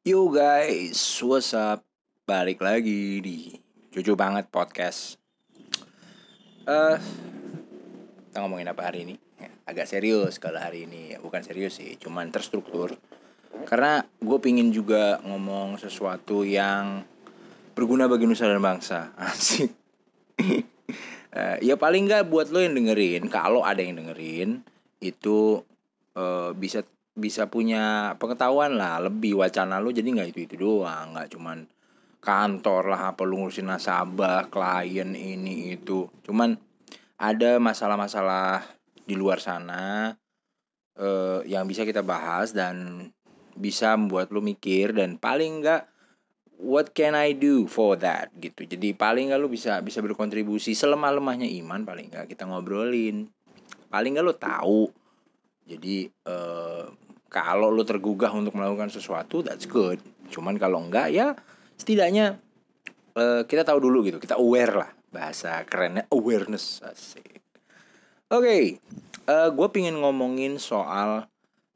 Yo guys, what's up? Balik lagi di Jujur Banget Podcast. Eh, Kita ngomongin apa hari ini? Ya, agak serius kalau hari ini. Bukan serius sih, cuman terstruktur. Karena gue pingin juga ngomong sesuatu yang Berguna bagi nusa dan bangsa. Asik. Eh, Ya paling nggak buat lo yang dengerin Kalau ada yang dengerin Itu eh, bisa bisa punya pengetahuan lah lebih wacana lu jadi nggak itu itu doang nggak cuman kantor lah apa lu ngurusin nasabah klien ini itu. Cuman ada masalah-masalah di luar sana eh, yang bisa kita bahas dan bisa membuat lu mikir dan paling nggak what can I do for that gitu. Jadi paling nggak lu bisa bisa berkontribusi selemah lemahnya iman paling nggak kita ngobrolin. Paling nggak lu tahu jadi eh, kalau lu tergugah untuk melakukan sesuatu that's good. Cuman kalau enggak ya setidaknya eh, kita tahu dulu gitu. Kita aware lah bahasa kerennya awareness asik. Oke, eh, gue pingin ngomongin soal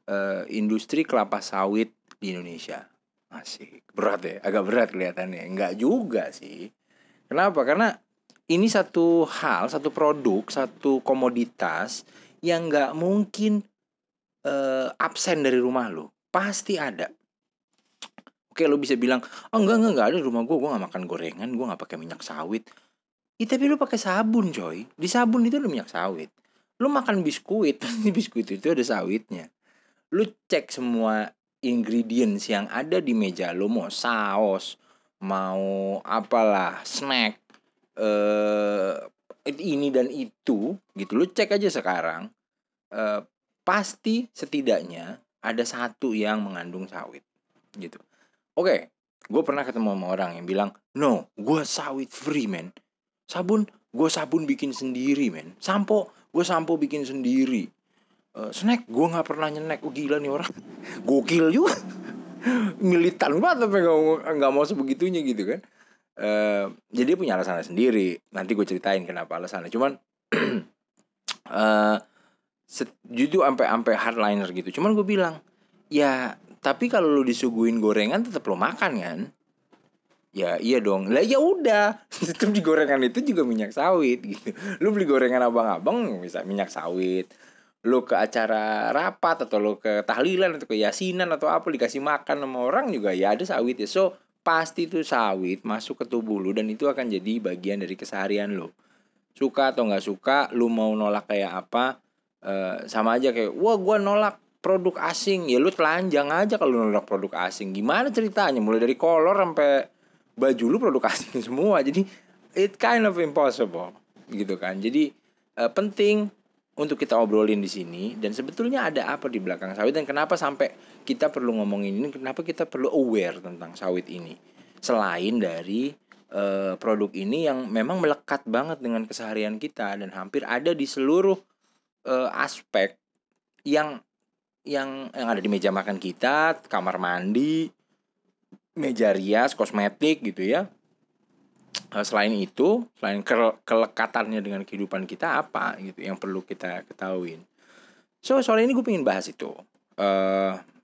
eh, industri kelapa sawit di Indonesia. Asik, berat ya, agak berat kelihatannya. Enggak juga sih. Kenapa? Karena ini satu hal, satu produk, satu komoditas yang nggak mungkin eh, absen dari rumah lo? Pasti ada. Oke lo bisa bilang oh enggak enggak enggak ada di rumah gue gue nggak makan gorengan gue nggak pakai minyak sawit. Ya tapi lo pakai sabun coy. Di sabun itu ada minyak sawit. Lo makan biskuit di biskuit itu ada sawitnya. Lo cek semua ingredients yang ada di meja lo mau saus mau apalah snack eh ini dan itu gitu. Lo cek aja sekarang eh, pasti setidaknya ada satu yang mengandung sawit gitu. Oke, gue pernah ketemu sama orang yang bilang, no, gue sawit free man. Sabun, gue sabun bikin sendiri men. Sampo, gue sampo bikin sendiri. Eh, snack, gue nggak pernah nyenek. Oh gila nih orang, gokil juga. Militan banget tapi nggak mau sebegitunya gitu kan. Eh, jadi punya alasannya sendiri. Nanti gue ceritain kenapa alasannya. Cuman eh jujur sampai sampai hardliner gitu. Cuman gue bilang, ya tapi kalau lu disuguhin gorengan tetap lo makan kan? Ya iya dong. Lah ya udah, tetap di gorengan itu juga minyak sawit gitu. Lu beli gorengan abang-abang bisa minyak sawit. Lu ke acara rapat atau lu ke tahlilan atau ke yasinan atau apa dikasih makan sama orang juga ya ada sawit ya. So pasti itu sawit masuk ke tubuh lu dan itu akan jadi bagian dari keseharian lu. Suka atau nggak suka, lu mau nolak kayak apa, eh, sama aja kayak wah gua nolak produk asing. Ya lu telanjang aja kalau nolak produk asing. Gimana ceritanya? Mulai dari kolor sampai baju lu produk asing semua. Jadi it kind of impossible gitu kan. Jadi eh, penting untuk kita obrolin di sini. Dan sebetulnya ada apa di belakang sawit? Dan kenapa sampai kita perlu ngomongin ini? Kenapa kita perlu aware tentang sawit ini? Selain dari eh, produk ini yang memang melekat banget dengan keseharian kita. Dan hampir ada di seluruh eh, aspek yang yang yang ada di meja makan kita, kamar mandi, meja rias, kosmetik gitu ya. Eh, Selain itu, selain ke- kelekatannya dengan kehidupan kita apa gitu yang perlu kita ketahuin. So soal ini gue pengen bahas itu. eh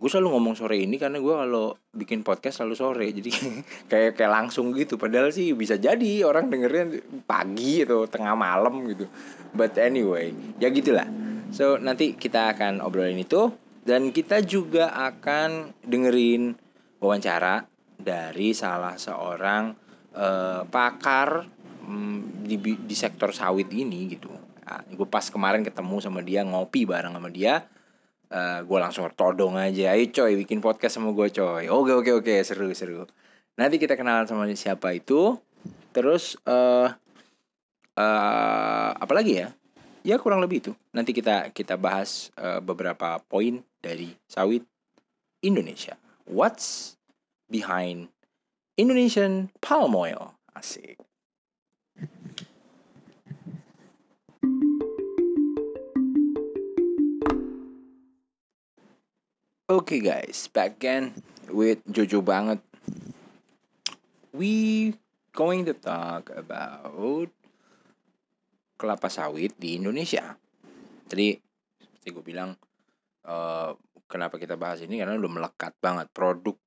gue selalu ngomong sore ini karena gue kalau bikin podcast selalu sore jadi kayak kayak langsung gitu. Padahal sih bisa jadi orang dengernya pagi atau tengah malam gitu. But anyway ya gitulah. So nanti kita akan obrolin itu. Dan kita juga akan dengerin wawancara dari salah seorang eh, pakar mm, di di sektor sawit ini gitu. Nah, gue pas kemarin ketemu sama dia ngopi bareng sama dia Eh, gue langsung todong aja ayo coy bikin podcast sama gue coy. Oke oke oke seru seru. Nanti kita kenalan sama siapa itu terus eh eh apa lagi ya? Ya kurang lebih itu. Nanti kita kita bahas eh, beberapa poin dari sawit Indonesia. What's behind Indonesian palm oil? Asik Okay guys, back again with Jojo banget. We going to talk about kelapa sawit di Indonesia. Tadi seperti gue bilang, eh, kenapa kita bahas ini? Karena udah melekat banget. Produk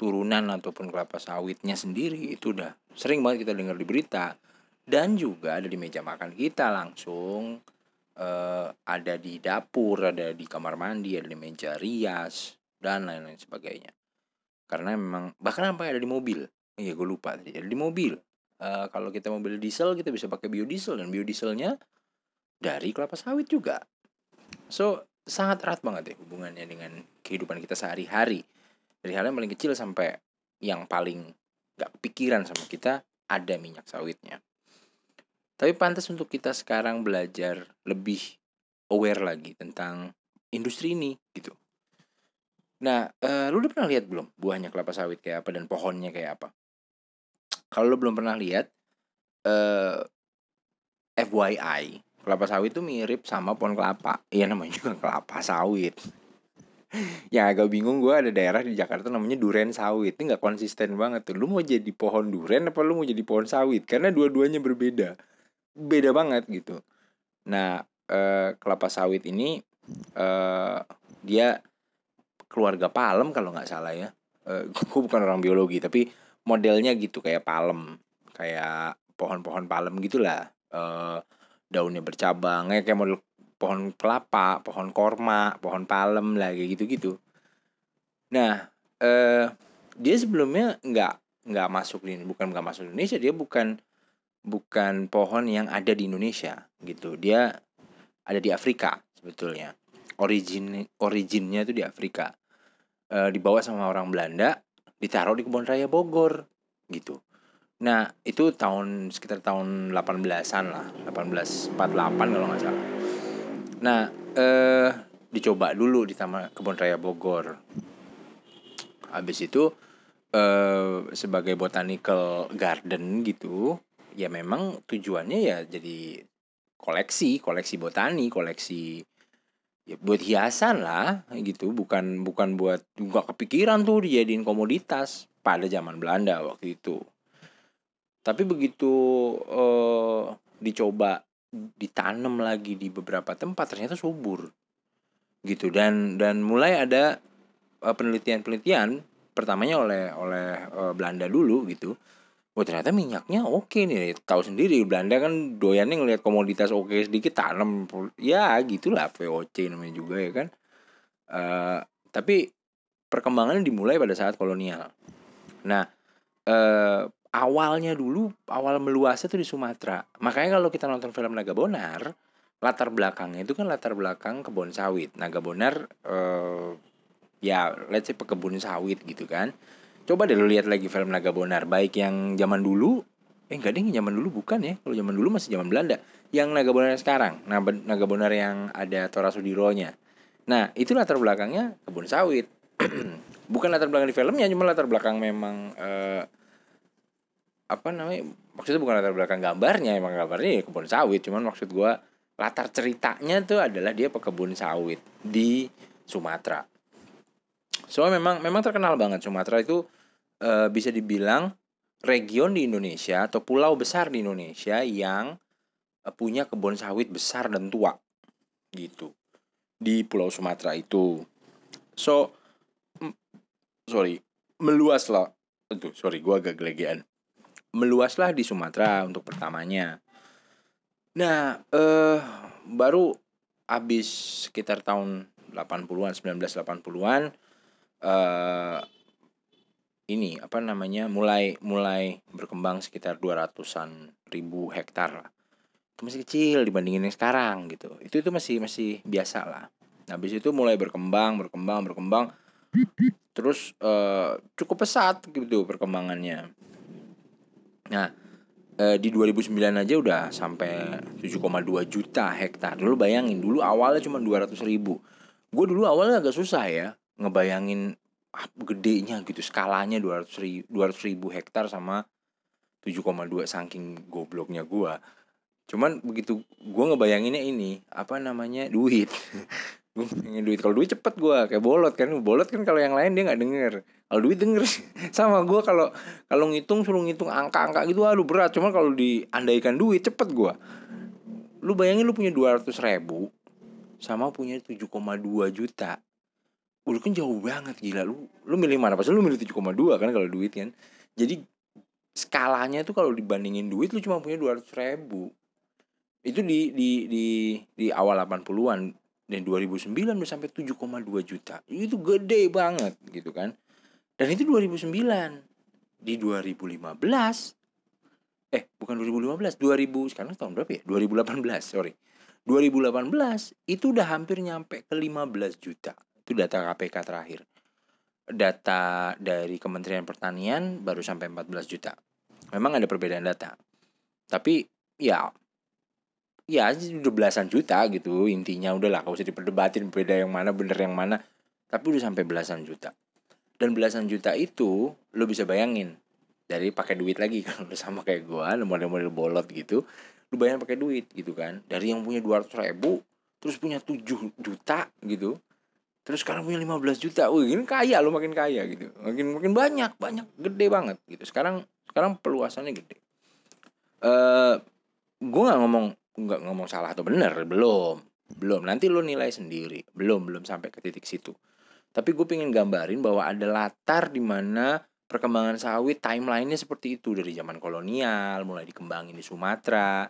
turunan ataupun kelapa sawitnya sendiri itu udah sering banget kita dengar di berita. Dan juga ada di meja makan kita langsung uh, ada di dapur ada di kamar mandi ada di meja rias dan lain-lain sebagainya. Karena memang bahkan sampai ada di mobil. Iya gue lupa tadi. Ada di mobil. Uh, kalau kita mobil diesel kita bisa pakai biodiesel dan biodieselnya dari kelapa sawit juga. So sangat erat banget ya hubungannya dengan kehidupan kita sehari-hari. Dari hal yang paling kecil sampai yang paling gak pikiran sama kita ada minyak sawitnya tapi pantas untuk kita sekarang belajar lebih aware lagi tentang industri ini gitu. Nah uh, lu udah pernah lihat belum buahnya kelapa sawit kayak apa dan pohonnya kayak apa? Kalau lu belum pernah lihat uh, eh, FYI kelapa sawit itu mirip sama pohon kelapa. Iya namanya juga kelapa sawit. Yang agak bingung gue ada daerah di Jakarta namanya duren sawit. Ini nggak konsisten banget tuh. Lu mau jadi pohon duren apa lu mau jadi pohon sawit? Karena dua-duanya berbeda beda banget gitu. Nah eh, kelapa sawit ini eh, dia keluarga palem kalau nggak salah ya. Eh, gue bukan orang biologi tapi modelnya gitu kayak palem kayak pohon-pohon palem gitulah. Eh, daunnya bercabang kayak model pohon kelapa, pohon korma, pohon palem lah kayak gitu-gitu. Nah, eh dia sebelumnya nggak nggak masuk di bukan nggak masuk Indonesia, dia bukan bukan pohon yang ada di Indonesia gitu. Dia ada di Afrika sebetulnya. Origin originnya itu di Afrika. E, dibawa sama orang Belanda, ditaruh di kebun raya Bogor gitu. Nah, itu tahun sekitar tahun 18-an lah, 1848 kalau nggak salah. Nah, eh dicoba dulu di Taman Kebun Raya Bogor. Habis itu eh sebagai botanical garden gitu, ya memang tujuannya ya jadi koleksi, koleksi botani, koleksi ya buat hiasan lah gitu, bukan bukan buat nggak kepikiran tuh dijadiin komoditas pada zaman Belanda waktu itu. Tapi begitu uh, dicoba ditanam lagi di beberapa tempat ternyata subur gitu. Dan dan mulai ada uh, penelitian-penelitian pertamanya oleh oleh uh, Belanda dulu gitu Oh ternyata minyaknya oke nih tahu sendiri Belanda kan doyannya ngelihat komoditas oke sedikit tanam ya gitulah VOC namanya juga ya kan uh, tapi perkembangannya dimulai pada saat kolonial nah uh, awalnya dulu awal meluasnya tuh di Sumatera. Makanya kalau kita nonton film Naga Bonar, latar belakangnya itu kan latar belakang kebun sawit. Naga Bonar eh, ya let's say pekebun sawit gitu kan. Coba deh lu lihat lagi film Naga Bonar, baik yang zaman dulu eh enggak deh zaman dulu bukan ya. Kalau zaman dulu masih zaman Belanda. Yang Naga Bonar sekarang, Naga Bonar yang ada Tora Sudironya. Nah, itu latar belakangnya kebun sawit. bukan latar belakang di filmnya, cuma latar belakang memang eh, apa namanya maksudnya bukan latar belakang gambarnya emang gambarnya ya kebun sawit cuman maksud gue latar ceritanya tuh adalah dia pekebun sawit di Sumatera so memang memang terkenal banget Sumatera itu e, bisa dibilang region di Indonesia atau pulau besar di Indonesia yang e, punya kebun sawit besar dan tua gitu di Pulau Sumatera itu so sorry meluas lah Aduh, sorry, gue agak gelegean meluaslah di Sumatera untuk pertamanya. Nah, eh baru habis sekitar tahun 80-an, 1980-an eh ini apa namanya mulai mulai berkembang sekitar 200-an ribu hektar lah. Itu masih kecil dibandingin yang sekarang gitu. Itu itu masih masih biasa lah. Nah, habis itu mulai berkembang, berkembang, berkembang. Terus eh, cukup pesat gitu perkembangannya. Nah, eh, di 2009 aja udah sampai 7,2 juta hektar. Dulu bayangin, dulu awalnya cuma 200 ribu. Gue dulu awalnya agak susah ya ngebayangin gedenya gitu, skalanya 200 ribu, 200 ribu hektar sama 7,2 saking gobloknya gue. Cuman begitu gue ngebayanginnya ini, apa namanya, duit. gue duit. Kalau duit cepet gue kayak bolot kan. Bolot kan kalau yang lain dia nggak denger. Kalau duit denger sama gue kalau kalau ngitung suruh ngitung angka-angka gitu aduh berat. Cuman kalau diandaikan duit cepet gue lu bayangin lu punya dua ratus ribu sama punya 7,2 juta udah kan jauh banget gila. Lu lu milih mana? Pasti lu milih 7,2 kan kalau duit kan? Jadi skalanya tuh kalau dibandingin duit lu cuma punya 200 ribu. Itu di di di di awal 80-an dan 2009 udah sampai 7,2 juta. Itu gede banget gitu kan? Dan itu 2009 di 2015 eh bukan 2015 2000 sekarang tahun berapa ya? 2018 sorry. 2018 itu udah hampir nyampe ke 15 juta itu data KPK terakhir. Data dari Kementerian Pertanian baru sampai 14 juta. Memang ada perbedaan data. Tapi ya ya udah belasan juta gitu. Intinya udahlah kalau usah diperdebatin beda yang mana bener yang mana. Tapi udah sampai belasan juta. Dan belasan juta itu lo bisa bayangin dari pakai duit lagi. Udah sama kayak gua model-model bolot gitu lu bayangin pakai duit gitu kan. Dari yang punya dua ratus ribu terus punya 7 juta gitu terus sekarang punya 15 juta wih ini kaya lo makin kaya gitu. Makin makin banyak banyak gede banget gitu. Sekarang sekarang peluasannya gede. Eh uh, gue nggak ngomong nggak ngomong salah atau benar belum. Belum. Nanti lo nilai sendiri. Belum belum sampai ke titik situ. Tapi gue pengen gambarin bahwa ada latar di mana perkembangan sawit timelinenya seperti itu. Dari zaman kolonial mulai dikembangin di Sumatera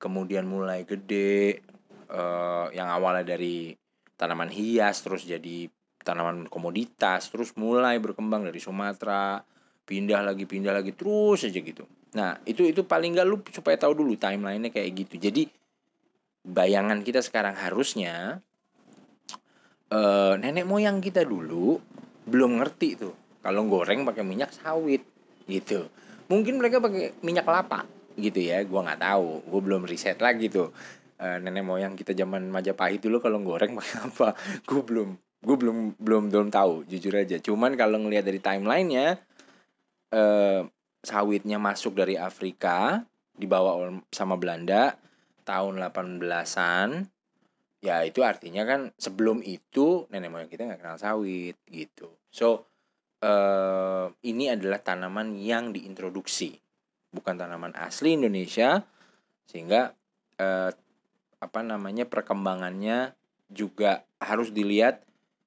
kemudian mulai gede uh, yang awalnya dari tanaman hias terus jadi tanaman komoditas terus mulai berkembang dari Sumatera pindah lagi pindah lagi terus aja gitu Nah, itu itu paling nggak lu supaya tahu dulu timelinenya kayak gitu. Jadi bayangan kita sekarang harusnya uh, nenek moyang kita dulu belum ngerti tuh kalau goreng pakai minyak sawit gitu. Mungkin mereka pakai minyak kelapa gitu ya. Gua nggak tahu. Gue belum riset lagi tuh. Uh, nenek moyang kita zaman Majapahit dulu kalau goreng pakai apa? Gue belum gue belum belum belum tahu jujur aja. Cuman kalau ngelihat dari timelinenya uh, sawitnya masuk dari Afrika dibawa sama Belanda tahun 18-an ya itu artinya kan sebelum itu nenek moyang kita nggak kenal sawit gitu so uh, ini adalah tanaman yang diintroduksi bukan tanaman asli Indonesia sehingga uh, apa namanya perkembangannya juga harus dilihat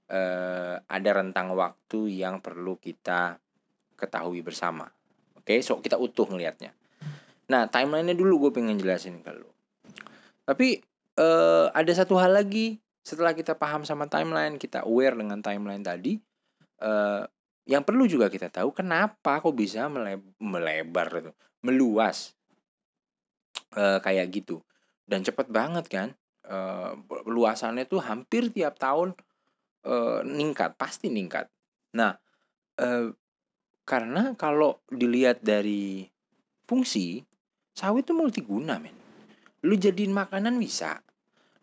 uh, ada rentang waktu yang perlu kita ketahui bersama Oke, so kita utuh ngelihatnya. Nah, timelinenya dulu gue pengen jelasin ke lu. Tapi uh, ada satu hal lagi setelah kita paham sama timeline, kita aware dengan timeline tadi, uh, yang perlu juga kita tahu kenapa kok bisa mele melebar itu, meluas uh, kayak gitu dan cepet banget kan. Uh, luasannya tuh hampir tiap tahun uh, ningkat, pasti ningkat. Nah, uh, karena kalau dilihat dari fungsi, sawit itu multiguna, men. Lu jadiin makanan bisa.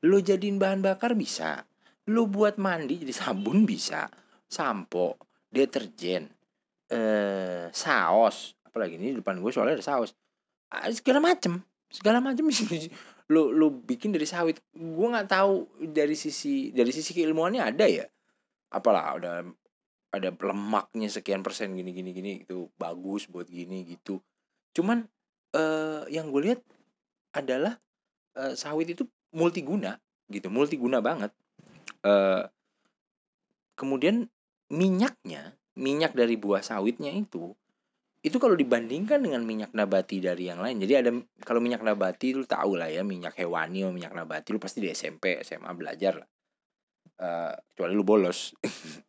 Lu jadiin bahan bakar bisa. Lu buat mandi jadi sabun bisa. Sampo, deterjen, eh saus, apalagi ini di depan gue soalnya ada saus. Segala macem, segala macem lu lu bikin dari sawit. Gue nggak tahu dari sisi dari sisi keilmuannya ada ya. Apalah udah ada lemaknya sekian persen gini gini gini itu bagus buat gini gitu cuman uh, yang gue lihat adalah uh, sawit itu multiguna gitu multiguna banget uh, kemudian minyaknya minyak dari buah sawitnya itu itu kalau dibandingkan dengan minyak nabati dari yang lain jadi ada kalau minyak nabati lu tahu lah ya minyak hewani atau minyak nabati lu pasti di SMP SMA belajar lah uh, kecuali lu bolos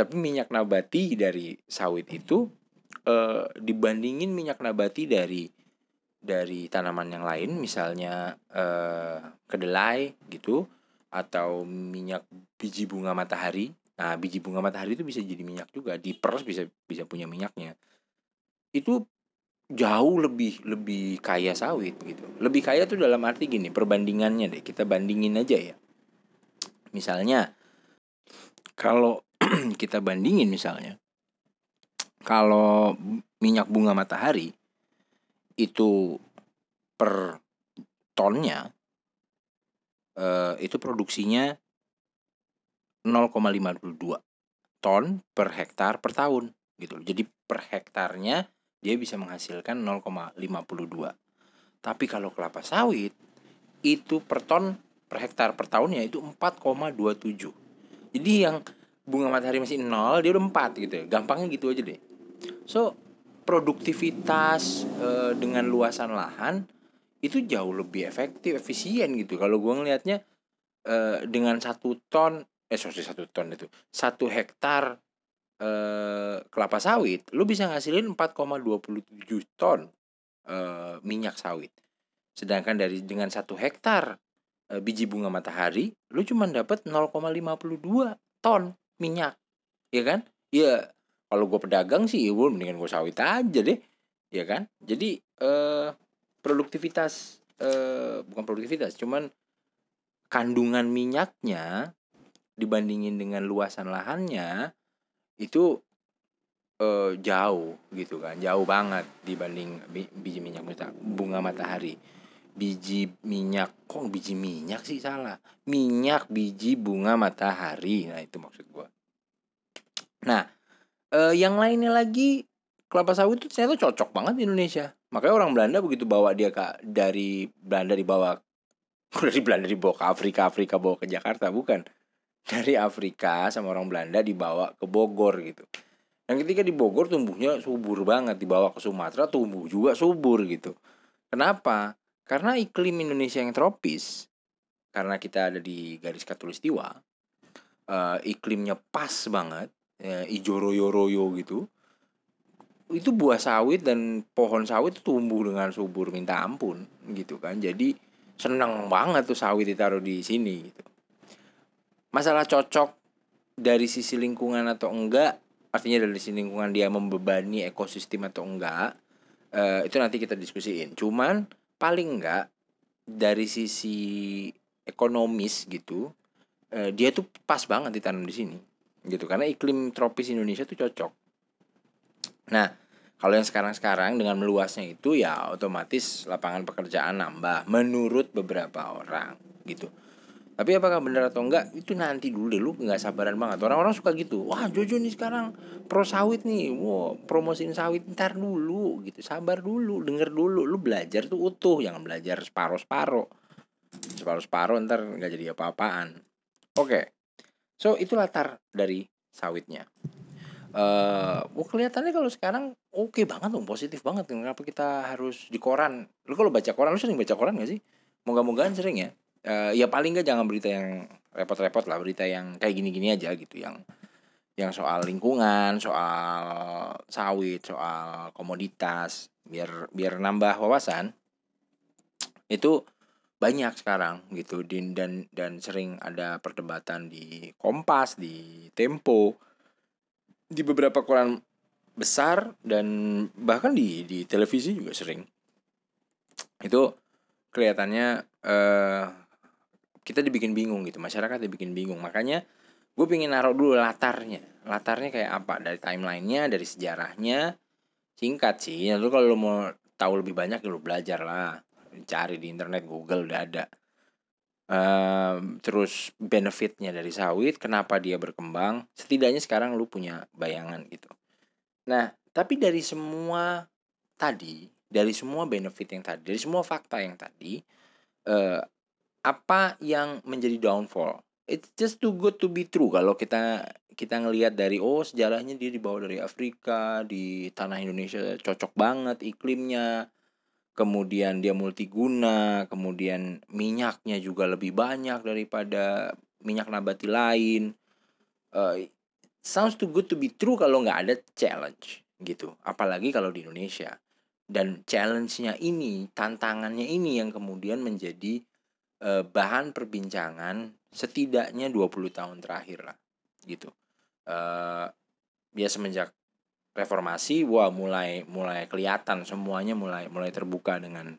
Tapi minyak nabati dari sawit itu eh, dibandingin minyak nabati dari dari tanaman yang lain misalnya eh, kedelai gitu atau minyak biji bunga matahari. Nah, biji bunga matahari itu bisa jadi minyak juga, diperes bisa bisa punya minyaknya. Itu jauh lebih lebih kaya sawit gitu. Lebih kaya tuh dalam arti gini, perbandingannya deh, kita bandingin aja ya. Misalnya kalau kita bandingin misalnya kalau minyak bunga matahari itu per tonnya eh, itu produksinya 0,52 ton per hektar per tahun gitu Jadi per hektarnya dia bisa menghasilkan 0,52. Tapi kalau kelapa sawit itu per ton per hektar per tahunnya itu 4,27. Jadi yang bunga matahari masih nol dia udah empat gitu ya gampangnya gitu aja deh so produktivitas uh, dengan luasan lahan itu jauh lebih efektif efisien gitu kalau gue ngelihatnya uh, dengan satu ton eh sorry satu ton itu satu hektar uh, kelapa sawit lu bisa ngasilin 4,27 ton uh, minyak sawit. Sedangkan dari dengan satu hektar uh, biji bunga matahari lu cuma dapat 0,52 ton minyak ya kan? Ya kalau gue pedagang sih ya gue mendingan gue sawit aja deh ya kan? Jadi uh, produktivitas eh, bukan produktivitas cuman kandungan minyaknya dibandingin dengan luasan lahannya itu eh, jauh gitu kan jauh banget dibanding biji minyak bunga matahari. Biji minyak kok biji minyak sih salah? Minyak biji bunga matahari. Nah itu maksud gua. Nah eh, yang lainnya lagi kelapa sawit itu ternyata cocok banget di Indonesia. Makanya orang Belanda begitu bawa dia ke dari Belanda dibawa dari Belanda dibawa ke Afrika, Afrika bawa ke Jakarta, bukan. Dari Afrika sama orang Belanda dibawa ke Bogor gitu. Dan ketika di Bogor tumbuhnya subur banget, dibawa ke Sumatera tumbuh juga subur gitu. Kenapa? Karena iklim Indonesia yang tropis, karena kita ada di garis katulistiwa, uh, iklimnya pas banget, ya, ijo royo royo gitu itu buah sawit dan pohon sawit tumbuh dengan subur minta ampun gitu kan jadi seneng banget tuh sawit ditaruh di sini gitu masalah cocok dari sisi lingkungan atau enggak artinya dari sisi lingkungan dia membebani ekosistem atau enggak uh, itu nanti kita diskusiin. Cuman paling enggak dari sisi ekonomis gitu uh, dia tuh pas banget ditanam di sini gitu. Karena iklim tropis Indonesia tuh cocok. Nah, kalau yang sekarang-sekarang dengan meluasnya itu ya otomatis lapangan pekerjaan nambah menurut beberapa orang gitu. Tapi apakah benar atau enggak itu nanti dulu deh lu nggak sabaran banget. Orang-orang suka gitu. Wah, Jojo nih sekarang pro sawit nih. Wow, promosiin sawit ntar dulu gitu. Sabar dulu, denger dulu. Lu belajar tuh utuh, jangan belajar separuh-separuh. Separuh-separuh ntar nggak jadi apa-apaan. Oke. So, itu latar dari sawitnya uh, oh kelihatannya kalau sekarang oke okay banget dong positif banget kenapa kita harus di koran lu kalau baca koran lu sering baca koran gak sih moga-mogaan sering ya uh, ya paling gak jangan berita yang repot-repot lah berita yang kayak gini-gini aja gitu yang yang soal lingkungan soal sawit soal komoditas biar biar nambah wawasan itu banyak sekarang gitu dan dan sering ada perdebatan di Kompas di Tempo di beberapa koran besar dan bahkan di di televisi juga sering. Itu kelihatannya uh, kita dibikin bingung gitu masyarakat dibikin bingung. Makanya gue pengen naruh dulu latarnya. Latarnya kayak apa? Dari timelinenya dari sejarahnya. Singkat sih lalu kalau lo mau tahu lebih banyak ya lo belajar lah. Cari di internet Google udah ada. Um, terus benefitnya dari sawit, kenapa dia berkembang, setidaknya sekarang lu punya bayangan gitu. Nah, tapi dari semua tadi, dari semua benefit yang tadi, dari semua fakta yang tadi, uh, apa yang menjadi downfall? It's just too good to be true kalau kita kita ngelihat dari oh sejarahnya dia dibawa dari Afrika di tanah Indonesia cocok banget iklimnya kemudian dia multiguna, kemudian minyaknya juga lebih banyak daripada minyak nabati lain. Uh, sounds too good to be true kalau nggak ada challenge gitu, apalagi kalau di Indonesia. Dan challenge-nya ini, tantangannya ini yang kemudian menjadi uh, bahan perbincangan setidaknya 20 tahun terakhir lah gitu. Uh, ya semenjak reformasi wah mulai mulai kelihatan semuanya mulai mulai terbuka dengan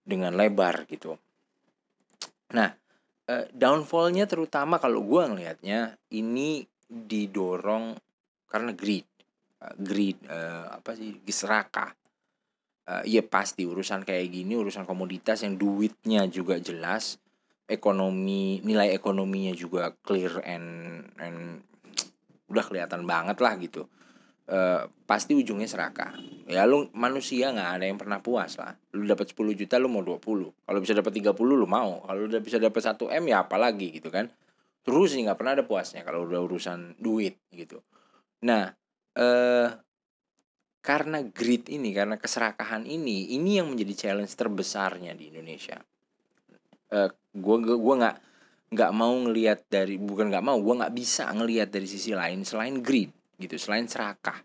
dengan lebar gitu. Nah eh, downfallnya terutama kalau gue ngelihatnya ini didorong karena greed. Uh, greed uh, apa sih serakah uh, ya pasti urusan kayak gini urusan komoditas yang duitnya juga jelas ekonomi nilai ekonominya juga clear and and udah kelihatan banget lah gitu Uh, pasti ujungnya serakah. Ya lu manusia nggak ada yang pernah puas lah. Lu dapat 10 juta lu mau 20. Kalau bisa dapat 30 lu mau. Kalau udah bisa dapat 1 M ya apalagi gitu kan. terus nggak pernah ada puasnya kalau udah urusan duit gitu nah eh karena greed ini karena keserakahan ini ini yang menjadi challenge terbesarnya di Indonesia. Eh gue gua nggak nggak mau ngelihat dari bukan nggak mau gue nggak bisa ngelihat dari sisi lain selain greed gitu selain serakah.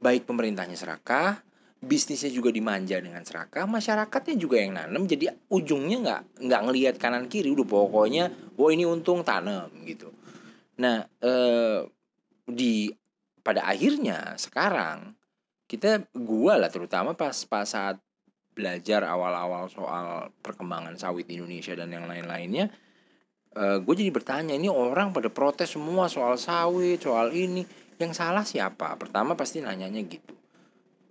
Baik pemerintahnya serakah bisnisnya juga dimanja dengan serakah masyarakatnya juga yang nanam jadi ujungnya nggak nggak ngelihat kanan kiri udah pokoknya wah ini untung tanam gitu. Nah eh, di pada akhirnya sekarang kita gua lah terutama pas pas saat belajar awal-awal soal perkembangan sawit di Indonesia dan yang lain-lainnya uh, gue jadi bertanya ini orang pada protes semua soal sawit soal ini. Yang salah siapa? Pertama pasti nanyanya gitu.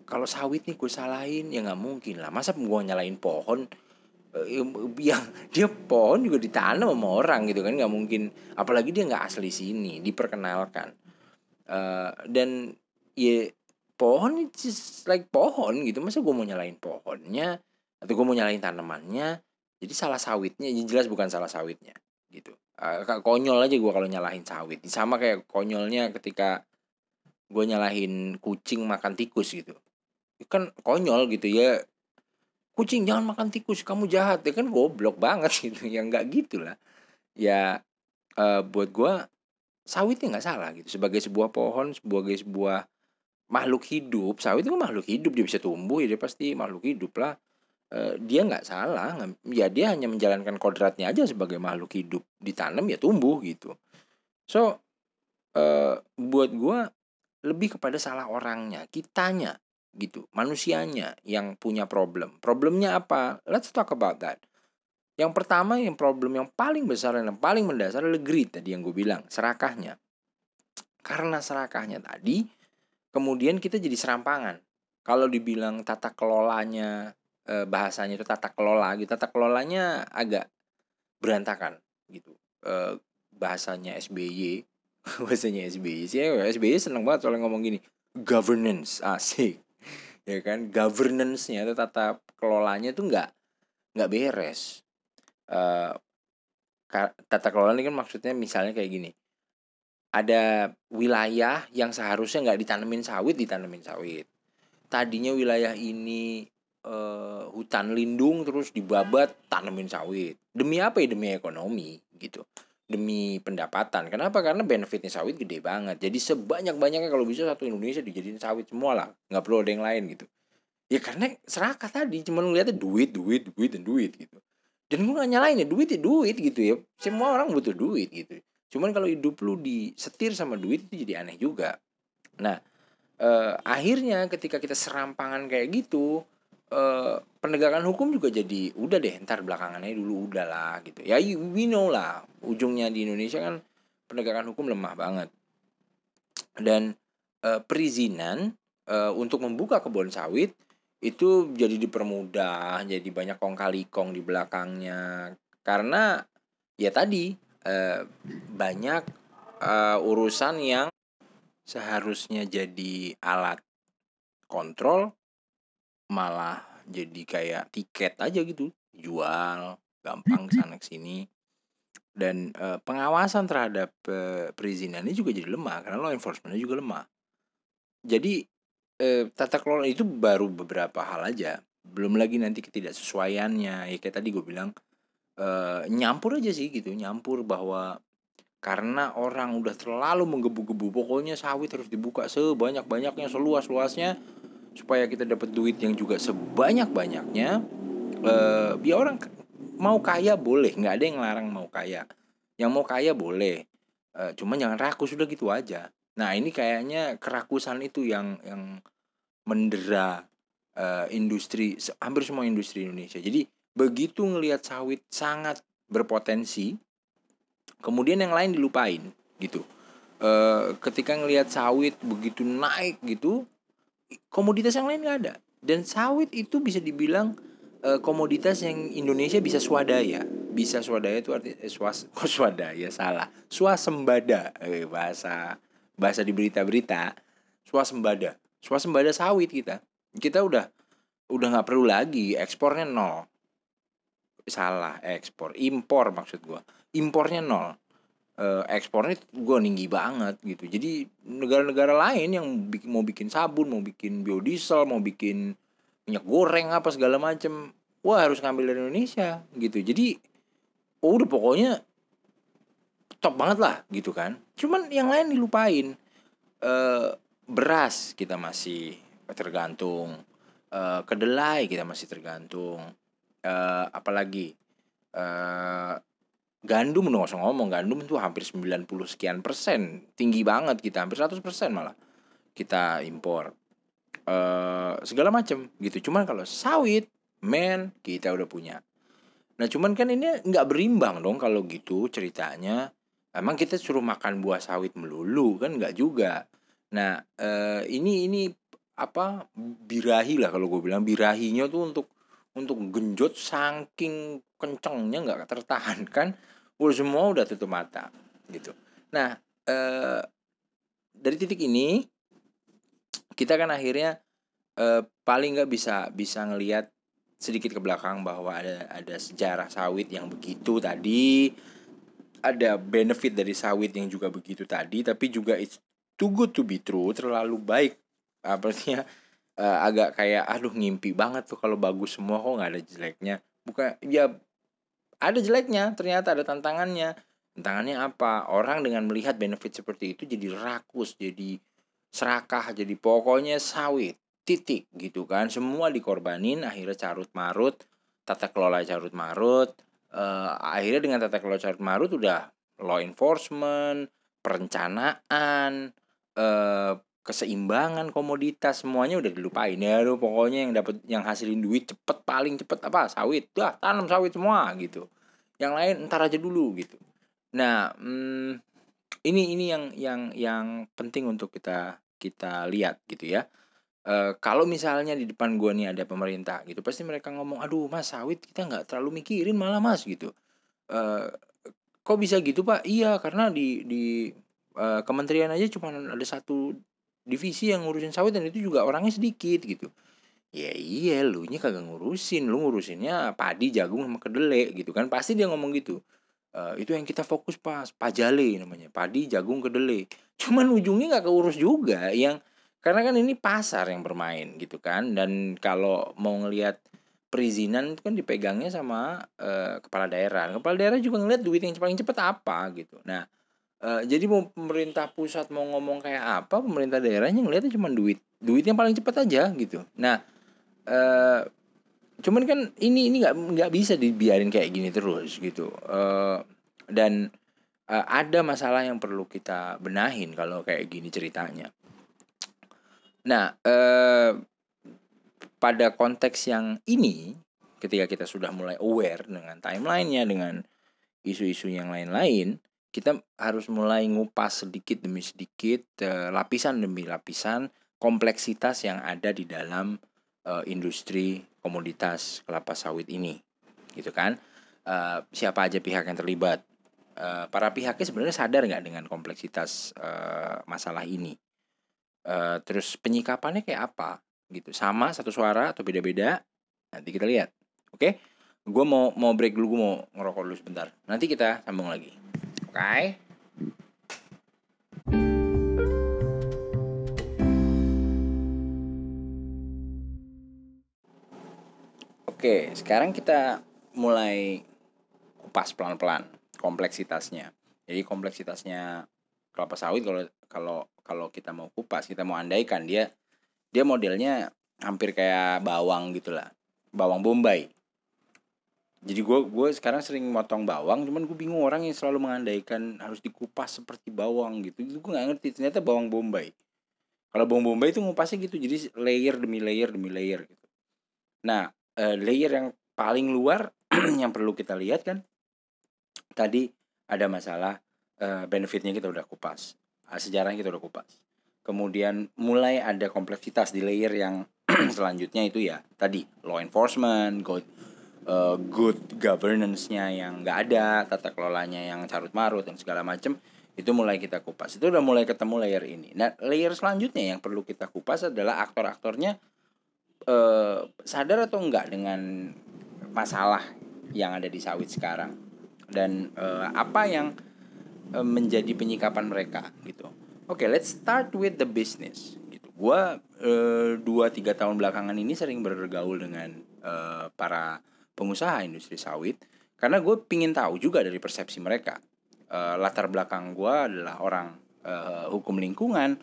Kalau sawit nih gue salahin ya nggak mungkin lah. Masa gue nyalain pohon? Eh, yang dia pohon juga ditanam sama orang gitu kan nggak mungkin. Apalagi dia nggak asli sini diperkenalkan. Uh, dan ya pohon just like pohon gitu. Masa gue mau nyalain pohonnya atau gue mau nyalain tanamannya? Jadi salah sawitnya ya jelas bukan salah sawitnya gitu. Uh, konyol aja gue kalau nyalahin sawit. Sama kayak konyolnya ketika gue nyalahin kucing makan tikus gitu. Kan konyol gitu ya. Kucing jangan makan tikus kamu jahat. Ya kan goblok banget gitu. Ya nggak gitulah ya uh, buat gua sawitnya nggak salah gitu. Sebagai sebuah pohon sebagai sebuah makhluk hidup sawit itu kan makhluk hidup dia bisa tumbuh ya dia pasti makhluk hidup lah. Uh, dia nggak salah ya dia hanya menjalankan kodratnya aja sebagai makhluk hidup. Ditanam ya tumbuh gitu. So uh, buat gua lebih kepada salah orangnya kitanya gitu manusianya yang punya problem. Problemnya apa? Let's talk about that. Yang pertama yang problem yang paling besar dan yang paling mendasar adalah greed tadi yang gue bilang serakahnya. Karena serakahnya tadi kemudian kita jadi serampangan. Kalau dibilang tata kelolanya eh, bahasanya itu tata kelola gitu tata kelolanya agak berantakan gitu. Eh, bahasanya SBY bahasanya SBY sih SBY seneng banget soalnya ngomong gini governance asik. Ya kan governance-nya atau tata kelolanya itu nggak nggak beres. Uh, tata kelola ini kan maksudnya misalnya kayak gini ada wilayah yang seharusnya nggak ditanemin sawit ditanemin sawit tadinya wilayah ini uh, hutan lindung terus dibabat tanemin sawit demi apa ya demi ekonomi gitu demi pendapatan. Kenapa? Karena benefitnya sawit gede banget. Jadi sebanyak-banyaknya kalau bisa satu Indonesia dijadiin sawit semua lah. Nggak perlu ada yang lain gitu. Ya karena serakah tadi. Cuma ngeliatnya duit, duit, duit, dan duit gitu. Dan gue gak nyalain ya duit ya duit gitu ya. Semua orang butuh duit gitu. Cuman kalau hidup lu disetir sama duit itu jadi aneh juga. Nah, eh, akhirnya ketika kita serampangan kayak gitu, uh, penegakan hukum juga jadi udah deh ntar belakangannya dulu udah lah gitu. Ya we know lah ujungnya di Indonesia kan penegakan hukum lemah banget. Dan uh, perizinan uh, untuk membuka kebun sawit itu jadi dipermudah jadi banyak kong kali kong di belakangnya. Karena ya tadi uh, banyak uh, urusan yang seharusnya jadi alat kontrol malah jadi kayak tiket aja gitu. Jual gampang sana sini. Dan uh, pengawasan terhadap uh, perizinannya juga jadi lemah karena law enforcementnya juga lemah. Jadi uh, tata kelola itu baru beberapa hal aja. Belum lagi nanti ketidaksesuaiannya. Ya kayak tadi gue bilang uh, nyampur aja sih gitu nyampur bahwa karena orang udah terlalu menggebu-gebu pokoknya sawit harus dibuka sebanyak-banyaknya seluas-luasnya supaya kita dapat duit yang juga sebanyak banyaknya uh, biar orang mau kaya boleh nggak ada yang larang mau kaya. Yang mau kaya boleh uh, cuman jangan rakus sudah gitu aja. Nah ini kayaknya kerakusan itu yang yang mendera uh, industri hampir semua industri Indonesia. Jadi begitu ngelihat sawit sangat berpotensi kemudian yang lain dilupain gitu. Uh, ketika ngelihat sawit begitu naik gitu komoditas yang lain nggak ada. Dan sawit itu bisa dibilang uh, komoditas yang Indonesia bisa swadaya. Bisa swadaya itu arti eh, swas oh, swadaya? Salah. Swasembada eh, bahasa bahasa di berita-berita. Swasembada. Swasembada sawit kita. Kita udah udah nggak perlu lagi ekspornya nol salah ekspor. Impor maksud gua. Impornya nol. Uh, ekspornya gue tinggi banget gitu. Jadi negara-negara lain yang bikin, mau bikin sabun mau bikin biodiesel mau bikin minyak goreng apa segala macem wah harus ngambil dari Indonesia gitu. Jadi oh, udah pokoknya top banget lah gitu kan. Cuman yang lain dilupain. Uh, beras kita masih tergantung. Uh, kedelai kita masih tergantung uh, apalagi? Uh, gandum udah usah ngomong. Gandum itu hampir 90 sekian persen. Tinggi banget kita hampir 100 persen malah kita impor. Uh, segala macam gitu. Cuman kalau sawit men kita udah punya. Nah cuman kan ini nggak berimbang dong kalau gitu ceritanya. Emang kita suruh makan buah sawit melulu kan nggak juga. Nah uh, ini ini apa birahi lah kalau gue bilang. Birahinya tuh untuk untuk genjot saking kencengnya nggak tertahankan udah semua udah tutup mata gitu. Nah eh, dari titik ini kita kan akhirnya eh, paling nggak bisa bisa ngelihat sedikit ke belakang bahwa ada ada sejarah sawit yang begitu tadi ada benefit dari sawit yang juga begitu tadi tapi juga it's too good to be true terlalu baik artinya uh, agak kayak aduh ngimpi banget tuh kalau bagus semua kok nggak ada jeleknya. Bukan ya ada jeleknya ternyata ada tantangannya. Tantangannya apa? Orang dengan melihat benefit seperti itu jadi rakus jadi serakah jadi pokoknya sawit titik gitu kan. Semua dikorbanin akhirnya carut marut tata kelola carut marut uh, akhirnya dengan tata kelola carut marut udah law enforcement perencanaan uh, keseimbangan komoditas semuanya udah dilupain. Ya lu pokoknya yang dapat yang hasilin duit cepet paling cepet apa? Sawit. Dah tanam sawit semua gitu. Yang lain ntar aja dulu gitu. Nah hmm, ini ini yang yang yang penting untuk kita kita lihat gitu ya. E, kalau misalnya di depan gua nih ada pemerintah gitu pasti mereka ngomong aduh mas sawit kita nggak terlalu mikirin malah mas gitu. E, kok bisa gitu pak? Iya karena di di e, kementerian aja cuma ada satu divisi yang ngurusin sawit dan itu juga orangnya sedikit gitu. Ya iya lu nya kagak ngurusin. Lu ngurusinnya padi jagung sama kedelai gitu kan. Pasti dia ngomong gitu. E, itu yang kita fokus pas. Pajale namanya. Padi jagung kedelai. Cuman ujungnya nggak keurus juga yang karena kan ini pasar yang bermain gitu kan. Dan kalau mau ngelihat perizinan itu kan dipegangnya sama e, kepala daerah. Kepala daerah juga ngeliat duit yang paling cepat apa gitu. Nah Uh, jadi mau pemerintah pusat mau ngomong kayak apa, pemerintah daerahnya ngelihatnya cuma duit. Duit yang paling cepat aja gitu. Nah, uh, cuman kan ini ini nggak nggak bisa dibiarin kayak gini terus gitu. Uh, dan uh, ada masalah yang perlu kita benahin kalau kayak gini ceritanya. Nah, uh, pada konteks yang ini, ketika kita sudah mulai aware dengan timelinenya, dengan isu-isu yang lain-lain, kita harus mulai ngupas sedikit demi sedikit uh, lapisan demi lapisan kompleksitas yang ada di dalam uh, industri komoditas kelapa sawit ini gitu kan? Uh, siapa aja pihak yang terlibat? Para pihaknya sebenarnya sadar nggak dengan kompleksitas masalah ini? Terus penyikapannya kayak apa? Gitu sama satu suara atau beda-beda? Nanti kita lihat oke? Gue mau mau break dulu gue mau ngerokok dulu sebentar. Nanti kita sambung lagi Okay. Oke, sekarang kita mulai kupas pelan-pelan kompleksitasnya. Jadi kompleksitasnya kelapa sawit kalau kalau kalau kita mau kupas, kita mau andaikan dia dia modelnya hampir kayak bawang gitulah. Bawang bombay jadi gue gue sekarang sering motong bawang cuman gue bingung orang yang selalu mengandaikan harus dikupas seperti bawang gitu. Itu gue nggak ngerti ternyata bawang bombay. Kalau bawang bombay itu ngupasnya gitu jadi layer demi layer demi layer gitu. Nah uh, layer yang paling luar yang perlu kita lihat kan tadi ada masalah uh, benefitnya kita udah kupas uh, sejarahnya kita udah kupas. Kemudian mulai ada kompleksitas di layer yang selanjutnya itu ya tadi law enforcement uh, good governance-nya yang nggak ada, tata kelolanya yang carut marut dan segala macam itu mulai kita kupas. Itu udah mulai ketemu layer ini. Nah, layer selanjutnya yang perlu kita kupas adalah aktor-aktornya uh, sadar atau enggak dengan masalah yang ada di sawit sekarang dan uh, apa yang uh, menjadi penyikapan mereka gitu oke okay, let's start with the business gitu gua dua tiga tahun belakangan ini sering bergaul dengan uh, para pengusaha industri sawit karena gue pingin tahu juga dari persepsi mereka. Uh, latar belakang gue adalah orang uh, hukum lingkungan.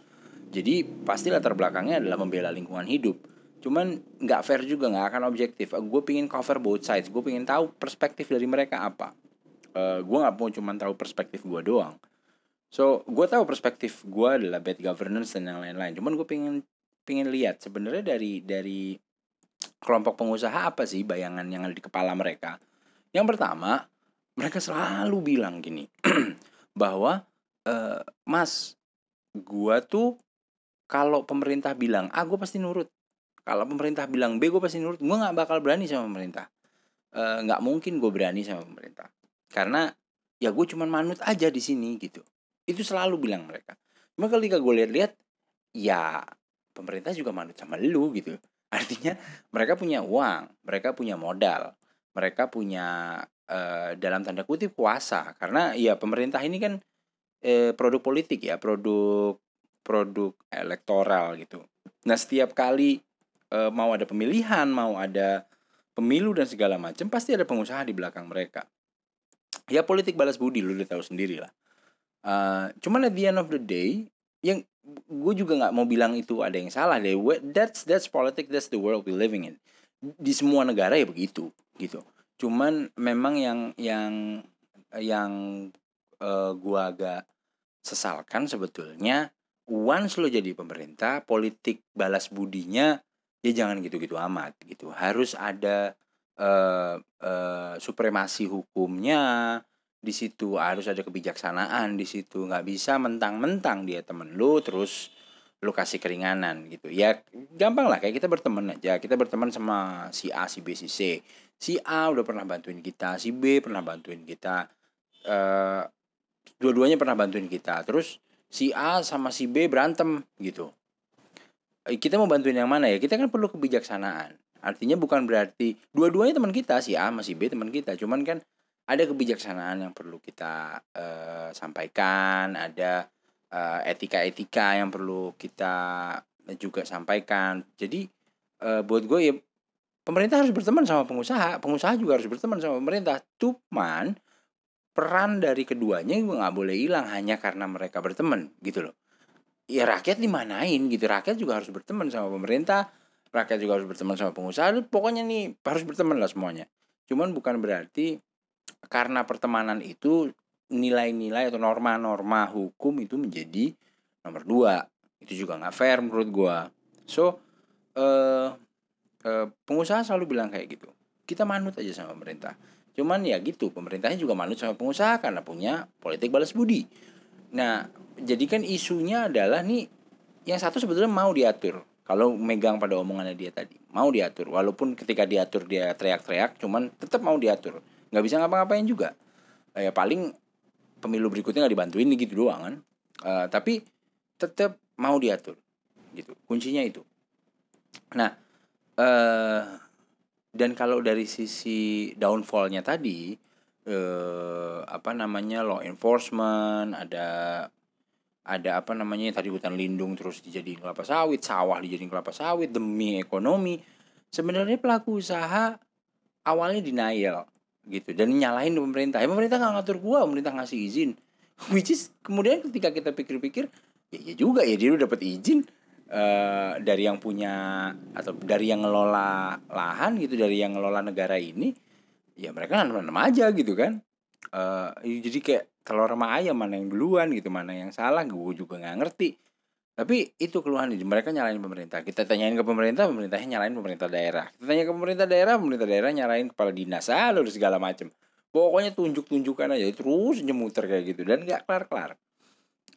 Jadi pasti latar belakangnya adalah membela lingkungan hidup. Cuman nggak fair juga nggak akan objektif. Uh, gue pingin cover both sides. Gue pingin tahu perspektif dari mereka apa. Uh, gue nggak mau cuman tahu perspektif gue doang. So gue tahu perspektif gue adalah bad governance dan yang lain-lain. Cuman gue pingin pingin lihat sebenarnya dari dari kelompok pengusaha apa sih bayangan yang ada di kepala mereka yang pertama, mereka selalu bilang gini, bahwa e, Mas, gua tuh kalau pemerintah bilang A, gue pasti nurut. Kalau pemerintah bilang B, gue pasti nurut. Gue nggak bakal berani sama pemerintah. E, nggak mungkin gue berani sama pemerintah. Karena ya gue cuman manut aja di sini gitu. Itu selalu bilang mereka. Cuma ketika gue lihat-lihat, ya pemerintah juga manut sama lu gitu. Artinya mereka punya uang, mereka punya modal, mereka punya uh, dalam tanda kutip kuasa. Karena ya pemerintah ini kan eh, produk politik ya produk produk elektoral gitu. Nah setiap kali uh, mau ada pemilihan mau ada pemilu dan segala macam pasti ada pengusaha di belakang mereka. Ya politik balas budi lu udah tahu sendiri lah. Uh, cuman at the end of the day yang gue juga nggak mau bilang itu ada yang salah deh. That's that's politics that's the world we living in. Di semua negara ya begitu gitu. Cuman memang yang yang yang uh, gua agak sesalkan sebetulnya once lo jadi pemerintah politik balas budinya ya jangan gitu-gitu amat gitu. Harus ada uh, uh, supremasi hukumnya di situ harus ada kebijaksanaan di situ. Nggak bisa mentang-mentang dia temen lu terus lu kasih keringanan gitu. Ya gampang lah kayak kita berteman aja. Kita berteman sama si A si B si C. Si A udah pernah bantuin kita si B pernah bantuin kita. Uh, dua-duanya pernah bantuin kita. Terus si A sama si B berantem gitu. Eh, kita mau bantuin yang mana ya? Kita kan perlu kebijaksanaan. Artinya bukan berarti dua-duanya teman kita si A sama si B teman kita. Cuman kan ada kebijaksanaan yang perlu kita uh, sampaikan ada etika-etika yang perlu kita juga sampaikan. Jadi uh, buat gue ya pemerintah harus berteman sama pengusaha, pengusaha juga harus berteman sama pemerintah. Cuman peran dari keduanya gue nggak boleh hilang hanya karena mereka berteman gitu loh. Ya rakyat dimanain gitu, rakyat juga harus berteman sama pemerintah, rakyat juga harus berteman sama pengusaha. Pokoknya nih harus berteman lah semuanya. Cuman bukan berarti karena pertemanan itu nilai-nilai atau norma-norma hukum itu menjadi nomor dua. Itu juga nggak fair menurut gua. So uh, uh, pengusaha selalu bilang kayak gitu. Kita manut aja sama pemerintah. Cuman ya gitu pemerintahnya juga manut sama pengusaha karena punya politik balas budi. Nah jadi kan isunya adalah nih yang satu sebetulnya mau diatur. Kalau megang pada omongannya dia tadi mau diatur. Walaupun ketika diatur dia teriak-teriak cuman tetap mau diatur nggak bisa ngapa-ngapain juga. Ya paling pemilu berikutnya nggak dibantuin gitu doang kan. Uh, tapi tetap mau diatur gitu. Kuncinya itu. Nah uh, dan kalau dari sisi downfallnya tadi uh, apa namanya law enforcement ada ada apa namanya tadi hutan lindung terus dijadiin kelapa sawit sawah dijadiin kelapa sawit demi ekonomi. Sebenarnya pelaku usaha awalnya denial gitu. Dan nyalahin pemerintah. Ya pemerintah nggak ngatur gua pemerintah ngasih izin. Which is kemudian ketika kita pikir-pikir ya, ya juga ya dia udah dapat izin uh, dari yang punya atau dari yang ngelola lahan gitu dari yang ngelola negara ini ya mereka nanam-nanam aja gitu kan. Uh, jadi kayak telur sama ayam mana yang duluan gitu mana yang salah gue juga nggak ngerti tapi itu keluhan mereka nyalain pemerintah. Kita tanyain ke pemerintah, pemerintahnya nyalain pemerintah daerah. Kita tanya ke pemerintah daerah, pemerintah daerah nyalain kepala dinas, ah lu segala macem. Pokoknya tunjuk-tunjukkan aja terus nyemuter kayak gitu dan nggak kelar-kelar.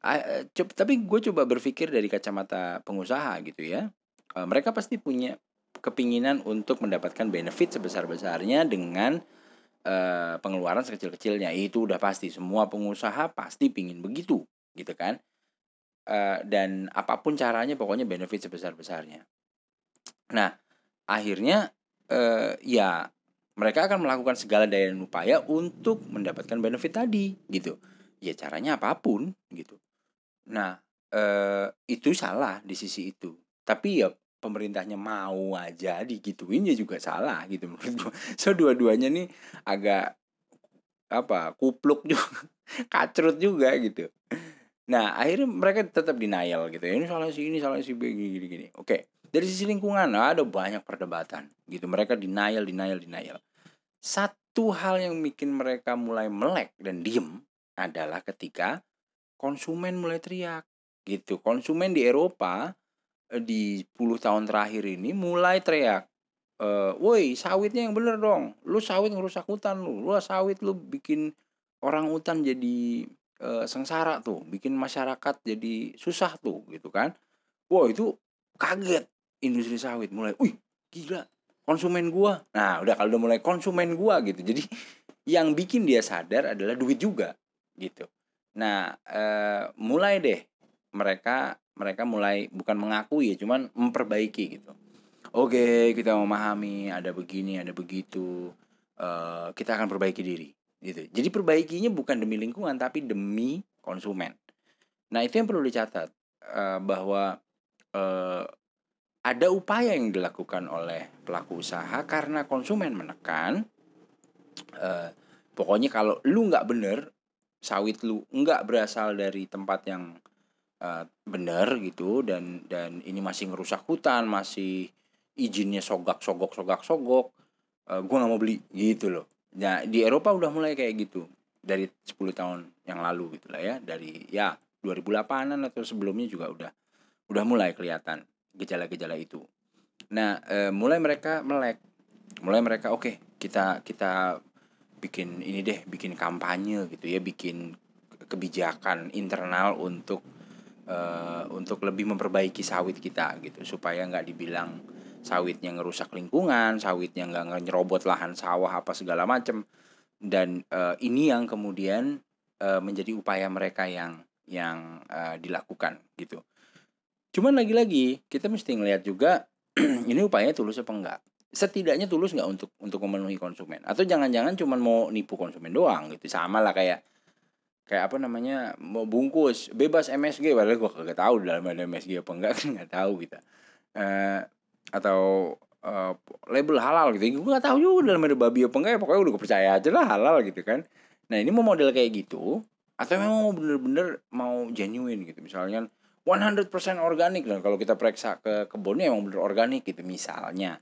Uh, tapi gue coba berpikir dari kacamata pengusaha gitu ya. Uh, mereka pasti punya kepinginan untuk mendapatkan benefit sebesar-besarnya dengan uh, pengeluaran sekecil-kecilnya. Itu udah pasti. Semua pengusaha pasti pingin begitu gitu kan uh, dan apa pun caranya pokoknya benefit sebesar-besarnya. Nah, akhirnya uh, ya mereka akan melakukan segala daya dan upaya untuk mendapatkan benefit tadi gitu. ya caranya apa pun gitu. Nah, eh, itu salah di sisi itu. Tapi ya pemerintahnya mau aja digituin ya juga salah gitu menurut gua. So dua-duanya nih agak apa kupluk juga kacrut juga gitu. Nah akhirnya mereka tetap denial gitu ini salah si ini salah si B gini gini, gini. Oke dari sisi lingkungan ada banyak perdebatan gitu mereka denial denial denial. Satu hal yang bikin mereka mulai melek dan diem adalah ketika konsumen mulai teriak gitu. Konsumen di Eropa eh, di 10 tahun terakhir ini mulai teriak, eh, "Woi, sawitnya yang bener dong. Lu sawit ngerusak hutan lu. Lu sawit lu bikin orang hutan jadi uh, sengsara tuh, bikin masyarakat jadi susah tuh." gitu kan. Wah, itu kaget industri sawit mulai, "Wih, gila, konsumen gua." Nah, udah kalau udah mulai konsumen gua gitu. Jadi yang bikin dia sadar adalah duit juga gitu. Nah, eh, mulai deh mereka mereka mulai bukan mengakui ya, cuman memperbaiki gitu. Oke, kita memahami ada begini, ada begitu. Uh, kita akan perbaiki diri gitu. Jadi perbaikinya bukan demi lingkungan tapi demi konsumen. Nah, itu yang perlu dicatat uh, bahwa uh, ada upaya yang dilakukan oleh pelaku usaha karena konsumen menekan uh, pokoknya kalau lu nggak bener sawit lu nggak berasal dari tempat yang uh, benar gitu dan dan ini masih ngerusak hutan masih izinnya sogak sogok sogak sogok uh, gue nggak mau beli gitu loh nah di Eropa udah mulai kayak gitu. Dari 10 tahun yang lalu gitu lah ya. Dari ya 2008an atau sebelumnya juga udah udah mulai kelihatan gejala-gejala itu. Nah uh, mulai mereka melek. Mulai mereka oke okay, kita kita bikin ini deh bikin kampanye gitu ya bikin kebijakan internal untuk uh, untuk lebih memperbaiki sawit kita gitu. Supaya nggak dibilang sawitnya ngerusak lingkungan sawitnya nggak nyerobot lahan sawah apa segala macem. Dan uh, ini yang kemudian uh, menjadi upaya mereka yang yang uh, dilakukan gitu. Cuman lagi-lagi kita mesti ngelihat juga ini upaya tulus apa enggak setidaknya tulus nggak untuk untuk memenuhi konsumen? Atau jangan-jangan cuma mau nipu konsumen doang gitu. Sama lah kayak kayak apa namanya mau bungkus. Bebas MSG padahal gue kagak tahu dalam ada MSG apa enggak kan nggak tahu gitu uh, atau uh, label halal gitu. Gue nggak tahu juga dalam ada babi apa enggak ya. Pokoknya udah gue percaya aja lah halal gitu kan. Nah ini mau model kayak gitu atau memang mau bener-bener mau genuine gitu. Misalnya 100% organik dan kalau kita periksa ke kebunnya emang bener organik gitu misalnya.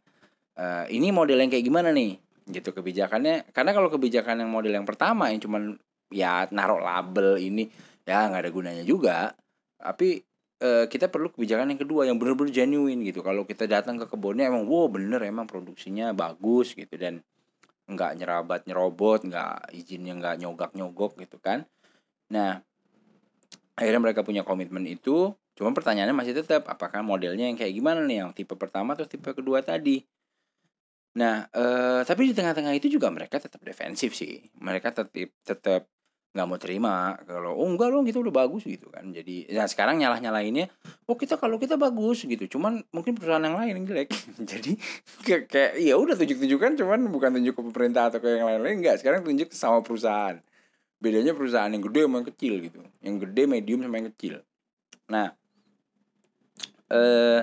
Uh, ini model yang kayak gimana nih? Gitu kebijakannya. Karena kalau kebijakan yang model yang pertama yang cuman ya naruh label ini ya nggak ada gunanya juga. Tapi uh, kita perlu kebijakan yang kedua yang benar-benar genuine gitu. Kalau kita datang ke kebunnya emang wow bener emang produksinya bagus gitu. Dan nggak nyerabat nyerobot nggak izinnya nggak nyogak nyogok gitu kan. Nah akhirnya mereka punya komitmen itu. Cuma pertanyaannya masih tetap apakah modelnya yang kayak gimana nih? Yang tipe pertama atau tipe kedua tadi? Nah, uh, tapi di tengah-tengah itu juga mereka tetap defensif sih. Mereka tetap tetap nggak mau terima kalau, "Oh enggak loh kita udah bagus," gitu kan. Jadi nah sekarang nyalah-nyalahinnya, "Oh kita kalau kita bagus," gitu, "cuman mungkin perusahaan yang lain yang jelek." Jadi kayak ya udah tunjuk-tunjukkan cuman bukan tunjuk ke pemerintah atau ke yang lain-lain, enggak, sekarang tunjuk sama perusahaan. Bedanya perusahaan yang gede sama yang kecil gitu, yang gede, medium, sama yang kecil. Nah, eh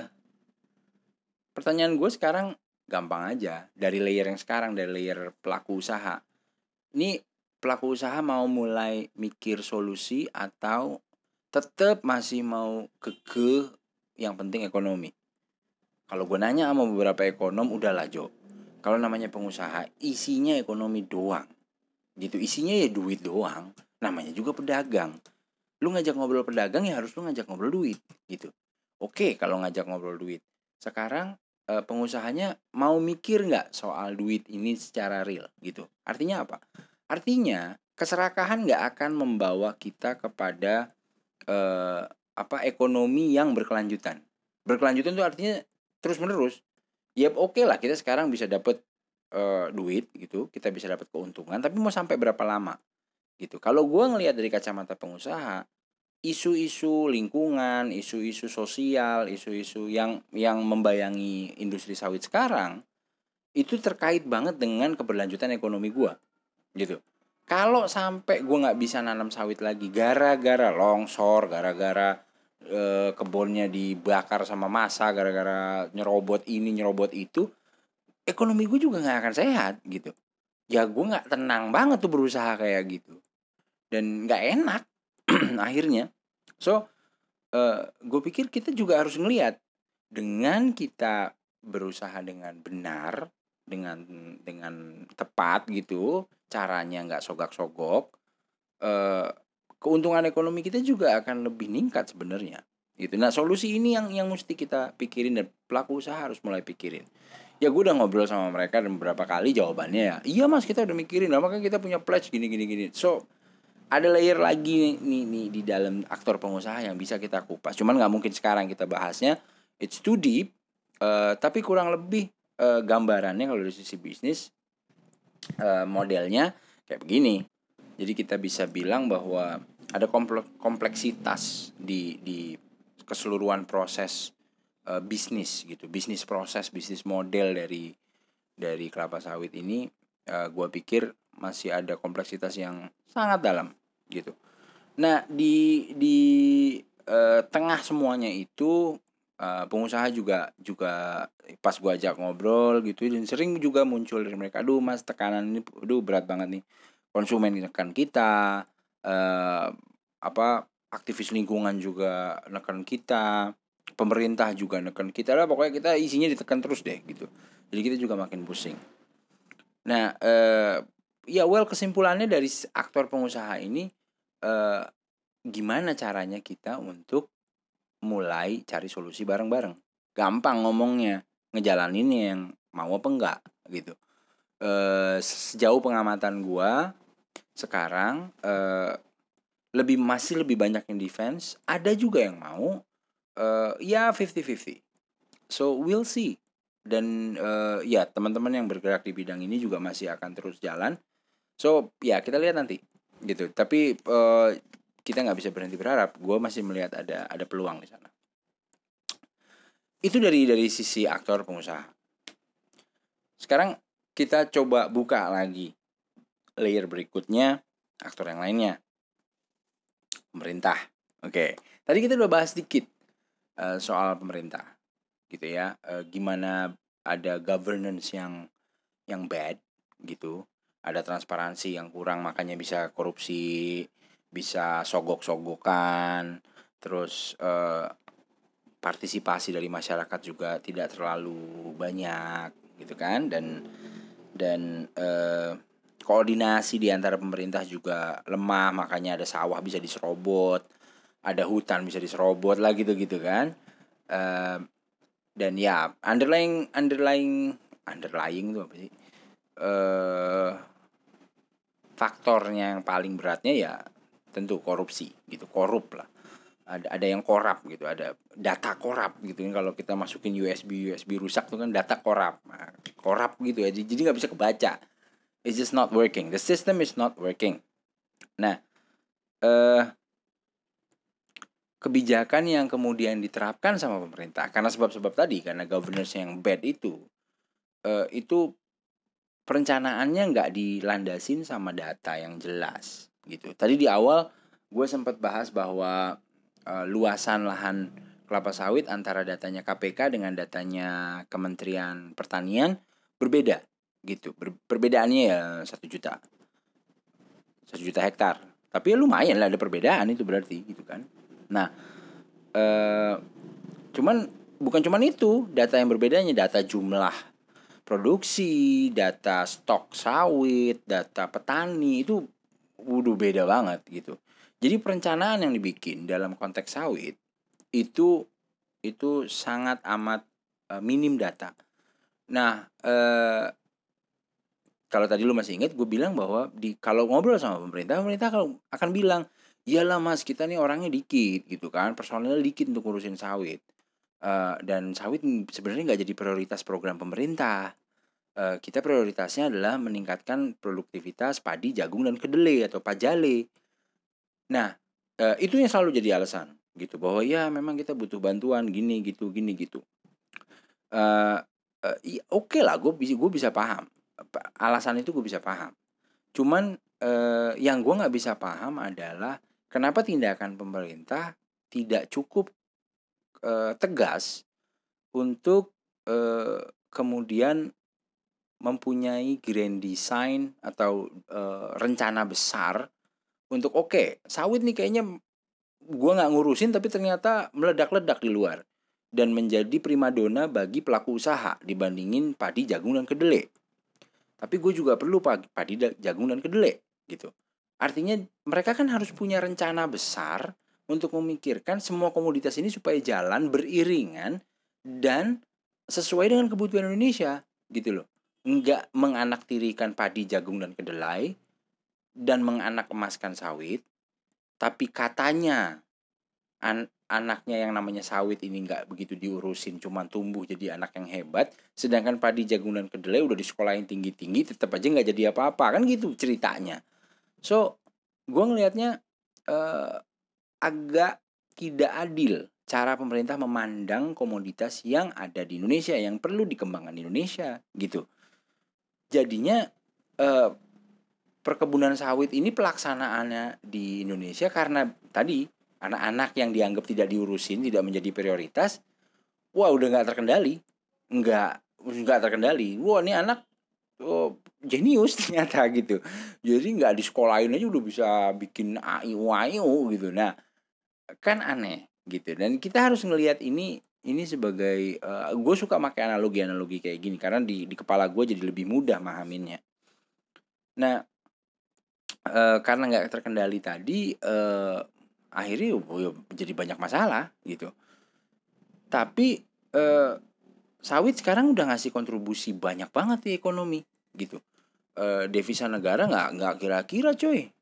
pertanyaan gue sekarang gampang aja dari layer yang sekarang dari layer pelaku usaha ini pelaku usaha mau mulai mikir solusi atau tetap masih mau keke yang penting ekonomi? Kalau gue nanya sama beberapa ekonom udahlah Jo. Kalau namanya pengusaha isinya ekonomi doang. Gitu. Isinya ya duit doang namanya juga pedagang. Lu ngajak ngobrol pedagang ya harus lu ngajak ngobrol duit gitu. Oke kalau ngajak ngobrol duit. Sekarang uh, pengusahanya mau mikir nggak soal duit ini secara real gitu. Artinya apa? Artinya keserakahan nggak akan membawa kita kepada uh, apa ekonomi yang berkelanjutan. Berkelanjutan itu artinya terus menerus. Ya oke okay lah kita sekarang bisa dapat uh, duit gitu, kita bisa dapat keuntungan, tapi mau sampai berapa lama gitu. Kalau gue ngelihat dari kacamata pengusaha, isu-isu lingkungan, isu-isu sosial, isu-isu yang yang membayangi industri sawit sekarang itu terkait banget dengan keberlanjutan ekonomi gua. Gitu. kalau sampai gue nggak bisa nanam sawit lagi gara-gara longsor gara-gara e, kebunnya dibakar sama masa gara-gara nyerobot ini nyerobot itu ekonomi gue juga nggak akan sehat gitu. Ya gue nggak tenang banget tuh berusaha kayak gitu. Dan nggak enak akhirnya. So uh, gue pikir kita juga harus ngelihat dengan kita berusaha dengan benar dengan dengan tepat gitu caranya nggak sogak-sogok uh, keuntungan ekonomi kita juga akan lebih meningkat sebenarnya gitu nah solusi ini yang yang mesti kita pikirin dan pelaku usaha harus mulai pikirin ya gue udah ngobrol sama mereka dan beberapa kali jawabannya ya iya mas kita udah mikirin lah makanya kita punya pledge gini gini gini so ada layer lagi nih, nih, di dalam aktor pengusaha yang bisa kita kupas. Cuman nggak mungkin sekarang kita bahasnya. It's too deep. Uh, tapi kurang lebih uh, gambarannya kalau dari sisi bisnis uh, modelnya kayak begini. Jadi kita bisa bilang bahwa ada kompleksitas di di keseluruhan proses uh, bisnis gitu, bisnis proses, bisnis model dari dari kelapa sawit ini, uh, gue pikir masih ada kompleksitas yang sangat dalam gitu. Nah di di uh, tengah semuanya itu uh, pengusaha juga juga pas gua ajak ngobrol gitu dan sering juga muncul dari mereka, aduh mas tekanan ini, aduh berat banget nih konsumen tekan kita, uh, apa aktivis lingkungan juga nekan kita, pemerintah juga nekan kita lah pokoknya kita isinya ditekan terus deh gitu. Jadi kita juga makin pusing. Nah, uh, ya well kesimpulannya dari aktor pengusaha ini uh, gimana caranya kita untuk mulai cari solusi bareng-bareng. Gampang ngomongnya, ngejalaninnya yang mau apa enggak gitu. Uh, sejauh pengamatan gua sekarang uh, lebih masih lebih banyak yang defense, ada juga yang mau uh, ya 50-50. So we'll see. Dan uh, ya teman-teman yang bergerak di bidang ini juga masih akan terus jalan. So ya kita lihat nanti gitu tapi uh, kita nggak bisa berhenti berharap. Gue masih melihat ada ada peluang di sana. Itu dari dari sisi aktor pengusaha. Sekarang kita coba buka lagi layer berikutnya aktor yang lainnya. Pemerintah. Oke. Tadi kita udah bahas sedikit uh, soal pemerintah gitu ya. Uh, gimana ada governance yang yang bad gitu. Ada transparansi yang kurang makanya bisa korupsi bisa sogok-sogokan terus eh, partisipasi dari masyarakat juga tidak terlalu banyak gitu kan? Dan dan eh, koordinasi di antara pemerintah juga lemah makanya ada sawah bisa diserobot ada hutan bisa diserobot lah gitu gitu kan? Eh, dan ya underlying underlying underlying itu apa sih? Eh faktornya yang paling beratnya ya tentu korupsi gitu korup lah. Ada ada yang korup gitu ada data korup gitu kan. Kalau kita masukin USB USB rusak tuh kan data korup. Nah, korup gitu ya. Jadi nggak bisa kebaca. It's just not working. The system is not working. Nah eh kebijakan yang kemudian diterapkan sama pemerintah karena sebab-sebab tadi karena governance yang bad itu uh, itu perencanaannya nggak dilandasin sama data yang jelas gitu. Tadi di awal gue sempat bahas bahwa uh, luasan lahan kelapa sawit antara datanya KPK dengan datanya Kementerian Pertanian berbeda gitu. Ber perbedaannya ya satu juta, satu juta hektar. Tapi ya lumayan lah ada perbedaan itu berarti gitu kan. Nah, uh, cuman bukan cuman itu data yang berbedanya data jumlah produksi, data stok sawit, data petani itu udah beda banget gitu. Jadi perencanaan yang dibikin dalam konteks sawit itu itu sangat amat uh, minim data. Nah, uh, kalau tadi lu masih ingat gue bilang bahwa di kalau ngobrol sama pemerintah, pemerintah kalau akan bilang, "Iyalah Mas, kita nih orangnya dikit gitu kan, personilnya dikit untuk ngurusin sawit." Uh, dan sawit sebenarnya nggak jadi prioritas program pemerintah kita prioritasnya adalah meningkatkan produktivitas padi, jagung, dan kedelai atau pajale. Nah, uh, itu yang selalu jadi alasan gitu bahwa ya memang kita butuh bantuan gini gitu gini gitu. Uh, uh, Oke okay lah, gue bisa bisa paham alasan itu gue bisa paham. Cuman eh, yang gue nggak bisa paham adalah kenapa tindakan pemerintah tidak cukup eh, tegas untuk eh, kemudian mempunyai grand design atau eh, rencana besar untuk oke okay, sawit nih kayaknya gue nggak ngurusin tapi ternyata meledak-ledak di luar dan menjadi primadona bagi pelaku usaha dibandingin padi jagung dan kedelai. Tapi gue juga perlu padi jagung dan kedelai gitu. Artinya mereka kan harus punya rencana besar untuk memikirkan semua komoditas ini supaya jalan beriringan dan sesuai dengan kebutuhan Indonesia gitu loh nggak menganaktirikan padi jagung dan kedelai dan menganak emaskan sawit. Tapi katanya an anaknya yang namanya sawit ini nggak begitu diurusin cuman tumbuh jadi anak yang hebat. Sedangkan padi jagung dan kedelai udah di sekolah yang tinggi tinggi tetap aja nggak jadi apa-apa. Kan gitu ceritanya. So gue ngelihatnya uh, agak tidak adil cara pemerintah memandang komoditas yang ada di Indonesia yang perlu dikembangkan di Indonesia gitu jadinya uh, perkebunan sawit ini pelaksanaannya di Indonesia karena tadi anak-anak yang dianggap tidak diurusin, tidak menjadi prioritas, wah udah nggak terkendali, nggak nggak terkendali. Wah ini anak oh, jenius ternyata gitu. Jadi nggak di sekolahin aja udah bisa bikin AIU AIU gitu. Nah kan aneh gitu. Dan kita harus ngelihat ini ini sebagai uh, eh, gue suka pakai analogi analogi kayak gini karena di di kepala gue jadi lebih mudah mahaminnya. Nah uh, karena nggak terkendali tadi uh, akhirnya ya, jadi banyak masalah gitu. Tapi uh, sawit sekarang udah ngasih kontribusi banyak banget di ekonomi gitu. Uh, devisa negara nggak nggak kira-kira coy.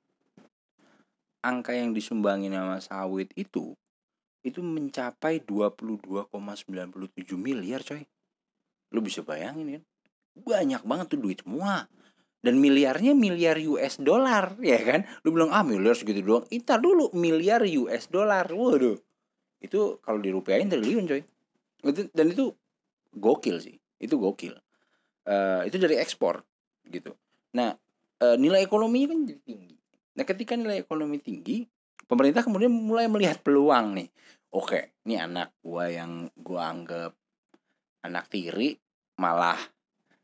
Angka yang disumbangin sama sawit itu itu mencapai 22,97 miliar coy. Lu bisa bayangin kan? Banyak banget tuh duit semua. Dan miliarnya miliar US dollar ya kan? Lu bilang ah miliar segitu doang. Ita dulu miliar US dollar. Waduh. Itu kalau dirupiahin triliun coy. Itu dan itu gokil sih. Itu gokil. Uh, itu dari ekspor gitu. Nah uh, nilai ekonominya kan jadi tinggi. Nah ketika nilai ekonomi tinggi pemerintah kemudian mulai melihat peluang nih. Oke ini anak gua yang gua anggap anak tiri malah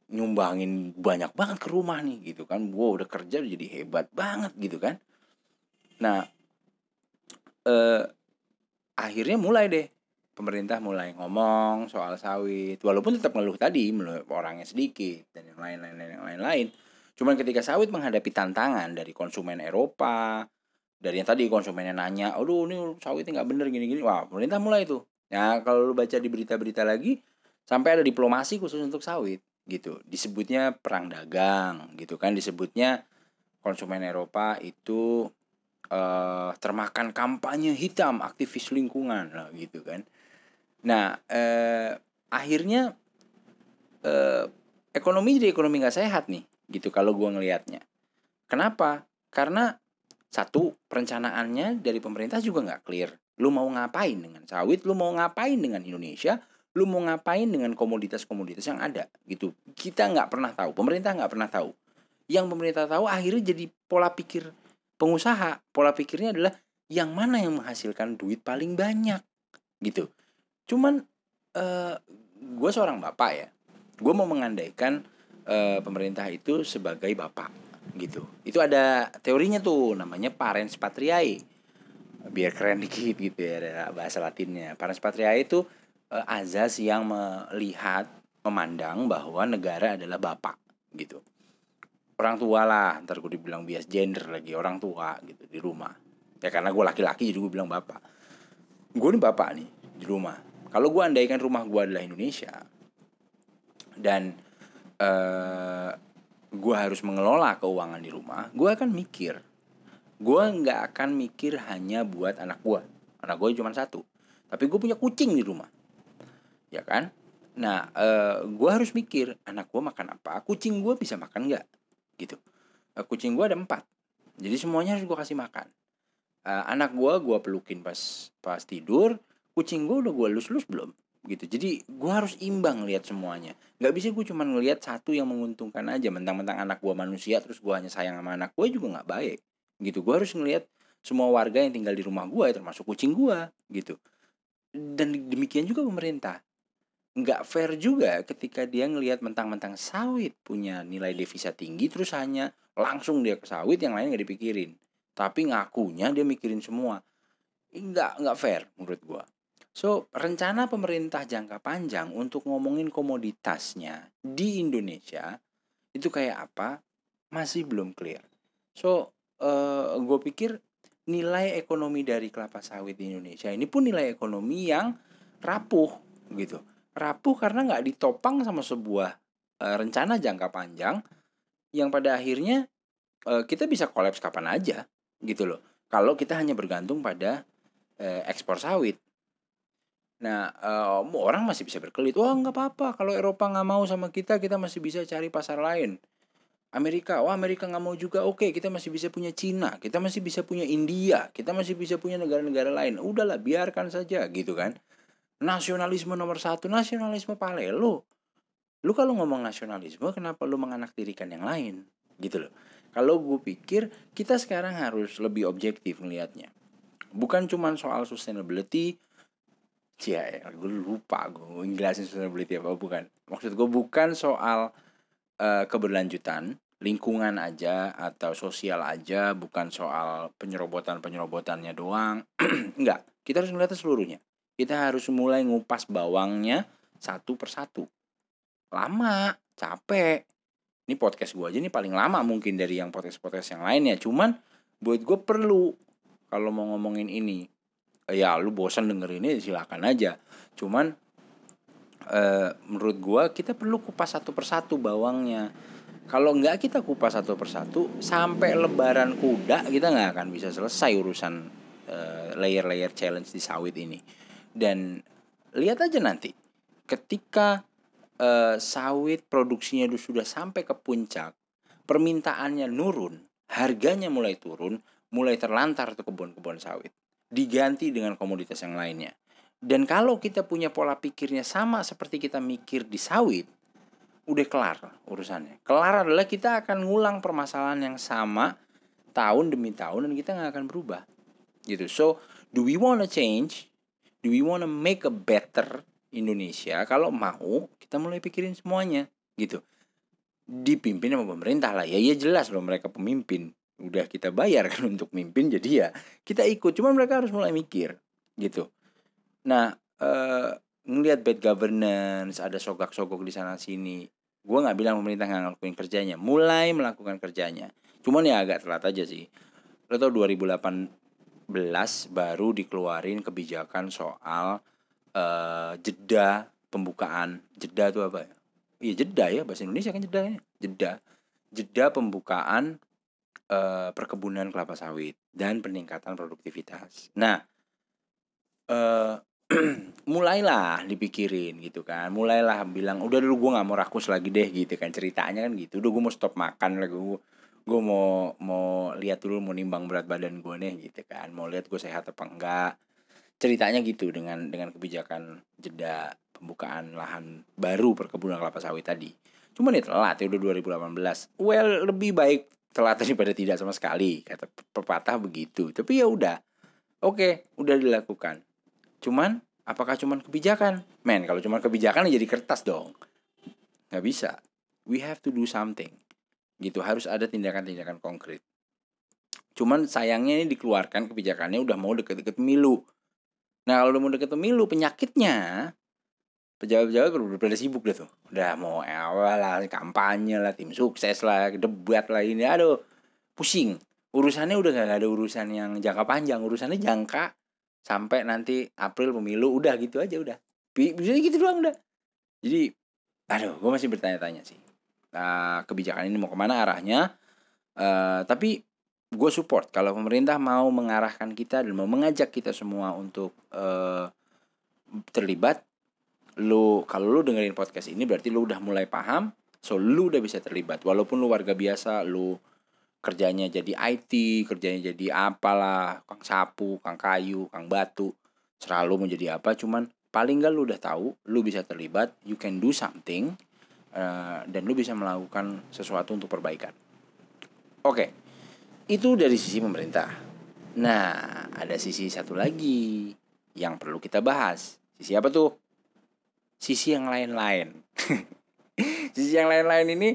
nyumbangin banyak banget ke rumah nih gitu kan. Wow udah kerja udah jadi hebat banget gitu kan. Nah eh, akhirnya mulai deh. Pemerintah mulai ngomong soal sawit walaupun tetap ngeluh tadi orangnya sedikit dan yang lain-lain yang lain-lain. Cuman ketika sawit menghadapi tantangan dari konsumen Eropa dari yang tadi konsumennya nanya aduh ini sawitnya nggak bener gini-gini. Wah pemerintah mulai tuh. Ya kalau lu baca di berita-berita lagi sampai ada diplomasi khusus untuk sawit gitu. Disebutnya perang dagang gitu kan. Disebutnya konsumen Eropa itu uh, termakan kampanye hitam aktivis lingkungan lah gitu kan. Nah uh, akhirnya uh, ekonomi jadi ekonomi nggak sehat nih gitu kalau gua ngelihatnya. Kenapa? Karena satu perencanaannya dari pemerintah juga nggak clear. Lu mau ngapain dengan sawit? Lu mau ngapain dengan Indonesia? Lu mau ngapain dengan komoditas-komoditas yang ada? Gitu. Kita nggak pernah tahu. Pemerintah nggak pernah tahu. Yang pemerintah tahu akhirnya jadi pola pikir pengusaha. Pola pikirnya adalah yang mana yang menghasilkan duit paling banyak. Gitu. Cuman uh, eh, gue seorang bapak ya. Gue mau mengandaikan uh, pemerintah itu sebagai bapak gitu. Itu ada teorinya tuh namanya parents patriae. Biar keren dikit gitu ya bahasa latinnya. Parents patriae itu uh, azas yang melihat memandang bahwa negara adalah bapak gitu. Orang tua lah ntar gue dibilang bias gender lagi orang tua gitu di rumah. Ya karena gue laki-laki jadi gue bilang bapak. Gue nih bapak nih di rumah. Kalau gue andaikan rumah gue adalah Indonesia dan eh, gue harus mengelola keuangan di rumah gue akan mikir. Gue nggak akan mikir hanya buat anak gue anak gue cuma satu. Tapi gue punya kucing di rumah. Ya kan? Nah uh, eh, gue harus mikir anak gue makan apa? Kucing gue bisa makan nggak? Gitu. Uh, kucing gue ada empat. Jadi semuanya harus gue kasih makan. Uh, anak gue gue pelukin pas pas tidur kucing gue udah gue lus lus belum gitu. Jadi gue harus imbang lihat semuanya. Nggak bisa gue cuma ngelihat satu yang menguntungkan aja. Mentang-mentang anak gue manusia terus gue hanya sayang sama anak gue juga nggak baik. Gitu. Gue harus ngelihat semua warga yang tinggal di rumah gue termasuk kucing gue gitu. Dan demikian juga pemerintah. Nggak fair juga ketika dia ngelihat mentang-mentang sawit punya nilai devisa tinggi terus hanya langsung dia ke sawit yang lain nggak dipikirin. Tapi ngakunya dia mikirin semua. Nggak nggak fair menurut gue So, rencana pemerintah jangka panjang untuk ngomongin komoditasnya di Indonesia itu kayak apa masih belum clear. So, uh, gue pikir nilai ekonomi dari kelapa sawit di Indonesia ini pun nilai ekonomi yang rapuh gitu. Rapuh karena nggak ditopang sama sebuah uh, rencana jangka panjang yang pada akhirnya uh, kita bisa kolaps kapan aja gitu loh. Kalau kita hanya bergantung pada ekspor sawit Nah, uh, orang masih bisa berkelit, "Wah, nggak apa-apa kalau Eropa nggak mau sama kita, kita masih bisa cari pasar lain." Amerika, "Wah, Amerika nggak mau juga, oke, kita masih bisa punya Cina, kita masih bisa punya India, kita masih bisa punya negara-negara lain." Udahlah, biarkan saja gitu kan. Nasionalisme nomor satu, nasionalisme palelo. Lu kalau ngomong nasionalisme, kenapa lu menganaktirikan yang lain? Gitu loh. Kalau gue pikir kita sekarang harus lebih objektif melihatnya. Bukan cuma soal sustainability, Cia, ya, gue lupa gue ngelasin sustainability apa bukan. Maksud gue bukan soal uh, keberlanjutan, lingkungan aja atau sosial aja, bukan soal penyerobotan-penyerobotannya doang. Enggak, kita harus melihat seluruhnya. Kita harus mulai ngupas bawangnya satu persatu. Lama, capek. Ini podcast gue aja nih paling lama mungkin dari yang podcast-podcast yang lainnya. Cuman buat gue perlu kalau mau ngomongin ini ya lu bosan denger ini silakan aja. Cuman e, menurut gua kita perlu kupas satu persatu bawangnya. Kalau nggak kita kupas satu persatu sampai lebaran kuda kita nggak akan bisa selesai urusan layer layer-layer challenge di sawit ini. Dan lihat aja nanti ketika e, sawit produksinya sudah sampai ke puncak permintaannya nurun harganya mulai turun mulai terlantar tuh kebun-kebun sawit diganti dengan komoditas yang lainnya. Dan kalau kita punya pola pikirnya sama seperti kita mikir di sawit, udah kelar urusannya. Kelar adalah kita akan ngulang permasalahan yang sama tahun demi tahun dan kita nggak akan berubah. Gitu. So, do we wanna change? Do we wanna make a better Indonesia? Kalau mau, kita mulai pikirin semuanya, gitu. Dipimpin sama pemerintah lah. Ya, ya jelas loh mereka pemimpin udah kita bayar kan untuk mimpin jadi ya kita ikut. Cuman mereka harus mulai mikir gitu. Nah eh, ngelihat bad governance ada sogak-sogok di sana sini gue nggak bilang pemerintah nggak ngelakuin kerjanya. Mulai melakukan kerjanya. Cuman ya agak telat aja sih. Lo tau 2018 baru dikeluarin kebijakan soal eh, jeda pembukaan. Jeda tuh apa ya? Iya jeda ya. Bahasa Indonesia kan jeda ya? Jeda. Jeda pembukaan uh, perkebunan kelapa sawit dan peningkatan produktivitas. Nah, uh, mulailah dipikirin gitu kan, mulailah bilang udah dulu gue nggak mau rakus lagi deh gitu kan. Ceritanya kan gitu, udah gue mau stop makan lagi gue gue mau mau lihat dulu mau nimbang berat badan gue nih gitu kan. Mau lihat gue sehat apa enggak. Ceritanya gitu dengan dengan kebijakan jeda pembukaan lahan baru perkebunan kelapa sawit tadi. Cuman ya telat ya udah 2018 well lebih baik telat daripada tidak sama sekali. Kata pepatah begitu. Tapi ya udah. Oke udah dilakukan. Cuman apakah cuman kebijakan? Men kalau cuman kebijakan jadi kertas dong. Nggak bisa. We have to do something. Gitu harus ada tindakan-tindakan konkret. Cuman sayangnya ini dikeluarkan kebijakannya udah mau deket-deket pemilu nah kalau udah mau deket pemilu penyakitnya pejabat-pejabat pada sibuk deh tuh. Udah mau awal lah kampanye lah tim sukses lah debat lah ini. Aduh pusing. Urusannya udah gak ada urusan yang jangka panjang. Urusannya jangka sampai nanti April pemilu. Udah gitu aja udah. Bisa gitu doang udah jadi aduh gue masih bertanya-tanya sih. Nah, kebijakan ini mau ke mana arahnya? Uh, tapi gue support. Kalau pemerintah mau mengarahkan kita dan mau mengajak kita semua untuk uh, terlibat lu kalau lu dengerin podcast ini berarti lu udah mulai paham so lu udah bisa terlibat. Walaupun lu warga biasa lu kerjanya jadi IT kerjanya jadi apalah kang sapu kang kayu kang batu selalu menjadi apa cuman paling nggak lu udah tahu lu bisa terlibat you can do something uh, dan lu bisa melakukan sesuatu untuk perbaikan. Oke okay. itu dari sisi pemerintah. Nah ada sisi satu lagi yang perlu kita bahas. Sisi apa tuh sisi yang lain-lain sisi yang lain-lain ini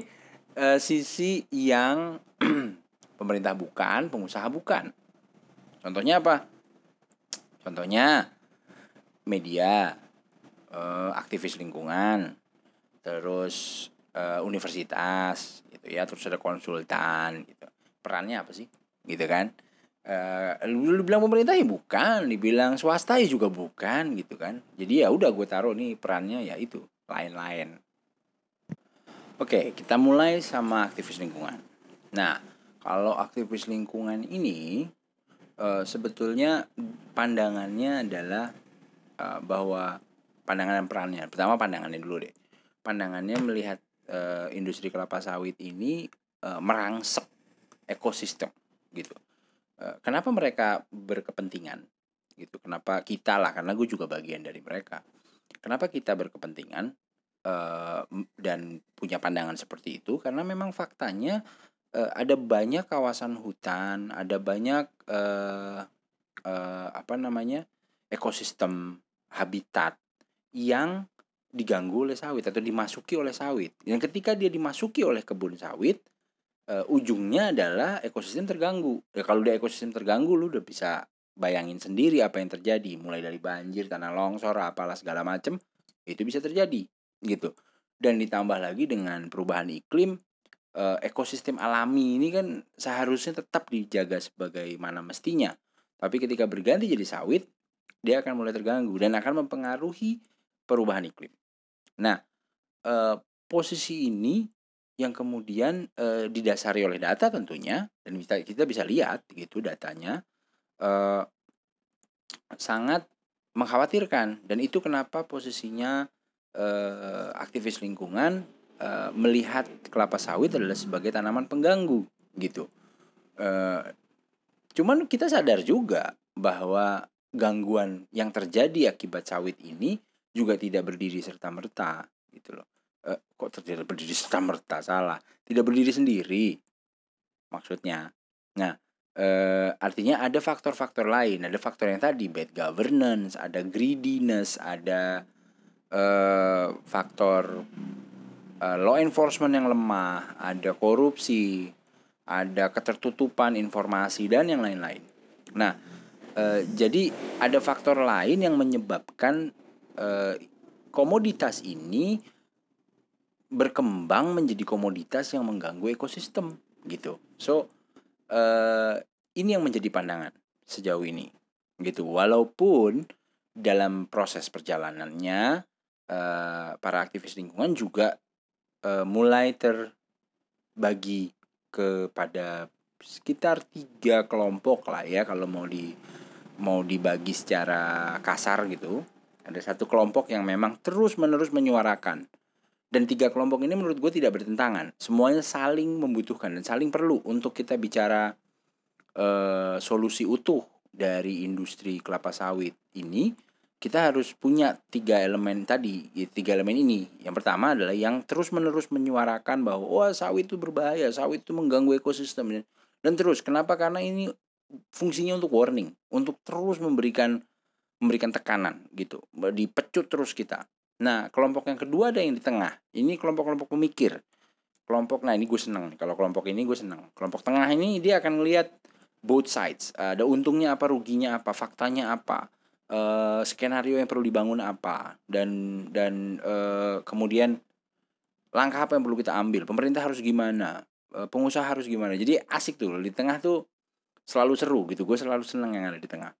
uh, sisi yang pemerintah bukan pengusaha bukan contohnya apa contohnya media, uh, aktivis lingkungan, terus uh, universitas gitu ya, terus ada konsultan gitu. Perannya apa sih? Gitu kan? Uh, lu, bilang pemerintah ya bukan, dibilang swasta ya juga bukan gitu kan. Jadi ya udah gue taruh nih perannya ya itu lain-lain. Oke, kita mulai sama aktivis lingkungan. Nah, kalau aktivis lingkungan ini uh, sebetulnya pandangannya adalah uh, bahwa pandangan dan perannya. Pertama pandangannya dulu deh. Pandangannya melihat industri kelapa sawit ini merangsek ekosistem gitu. Uh, kenapa mereka berkepentingan gitu? Kenapa kita lah? Karena gue juga bagian dari mereka. Kenapa kita berkepentingan uh, dan punya pandangan seperti itu? Karena memang faktanya uh, ada banyak kawasan hutan, ada banyak uh, uh, apa namanya ekosistem habitat yang diganggu oleh sawit atau dimasuki oleh sawit. Yang ketika dia dimasuki oleh kebun sawit, uh, ujungnya adalah ekosistem terganggu. Ya kalau dia ekosistem terganggu, lu udah bisa bayangin sendiri apa yang terjadi, mulai dari banjir, tanah longsor, apalah segala macem, itu bisa terjadi, gitu. Dan ditambah lagi dengan perubahan iklim, uh, ekosistem alami ini kan seharusnya tetap dijaga sebagaimana mestinya. Tapi ketika berganti jadi sawit, dia akan mulai terganggu dan akan mempengaruhi perubahan iklim. Nah, eh, posisi ini yang kemudian eh, didasari oleh data tentunya dan kita kita bisa lihat gitu datanya eh, sangat mengkhawatirkan dan itu kenapa posisinya eh, aktivis lingkungan eh, melihat kelapa sawit adalah sebagai tanaman pengganggu gitu. Eh, cuman kita sadar juga bahwa gangguan yang terjadi akibat sawit ini juga tidak berdiri serta merta gitu loh. Eh, kok terjadi berdiri serta merta salah, tidak berdiri sendiri maksudnya. Nah, eh, artinya ada faktor-faktor lain, ada faktor yang tadi bad governance, ada greediness, ada eh, faktor eh, law enforcement yang lemah, ada korupsi, ada ketertutupan informasi dan yang lain-lain. Nah, Uh, jadi ada faktor lain yang menyebabkan uh, komoditas ini berkembang menjadi komoditas yang mengganggu ekosistem gitu. So uh, ini yang menjadi pandangan sejauh ini gitu. Walaupun dalam proses perjalanannya uh, para aktivis lingkungan juga uh, mulai terbagi kepada sekitar tiga kelompok lah ya kalau mau di mau dibagi secara kasar gitu ada satu kelompok yang memang terus menerus menyuarakan dan tiga kelompok ini menurut gue tidak bertentangan. Semuanya saling membutuhkan dan saling perlu untuk kita bicara uh, solusi utuh dari industri kelapa sawit ini. Kita harus punya tiga elemen tadi tiga elemen ini. Yang pertama adalah yang terus menerus menyuarakan bahwa wah sawit itu berbahaya sawit itu mengganggu ekosistem. Dan terus kenapa? Karena ini fungsinya untuk warning, untuk terus memberikan memberikan tekanan gitu, dipecut terus kita. Nah, kelompok yang kedua ada yang di tengah. Ini kelompok-kelompok pemikir. Kelompok, nah ini gue seneng. Kalau kelompok ini gue seneng. Kelompok tengah ini dia akan melihat both sides. Ada untungnya apa, ruginya apa, faktanya apa, uh, skenario yang perlu dibangun apa, dan dan uh, kemudian langkah apa yang perlu kita ambil. Pemerintah harus gimana, uh, pengusaha harus gimana. Jadi asik tuh di tengah tuh selalu seru gitu gue selalu seneng yang ada di tengah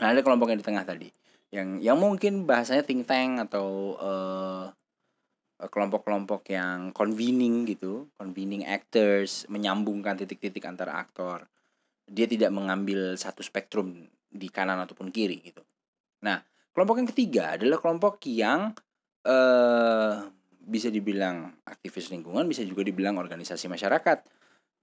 nah ada kelompok yang di tengah tadi yang yang mungkin bahasanya think tank atau uh, kelompok-kelompok yang convening gitu convening actors menyambungkan titik-titik antara aktor. Dia tidak mengambil satu spektrum di kanan ataupun kiri gitu. Nah kelompok yang ketiga adalah kelompok yang uh, bisa dibilang aktivis lingkungan bisa juga dibilang organisasi masyarakat.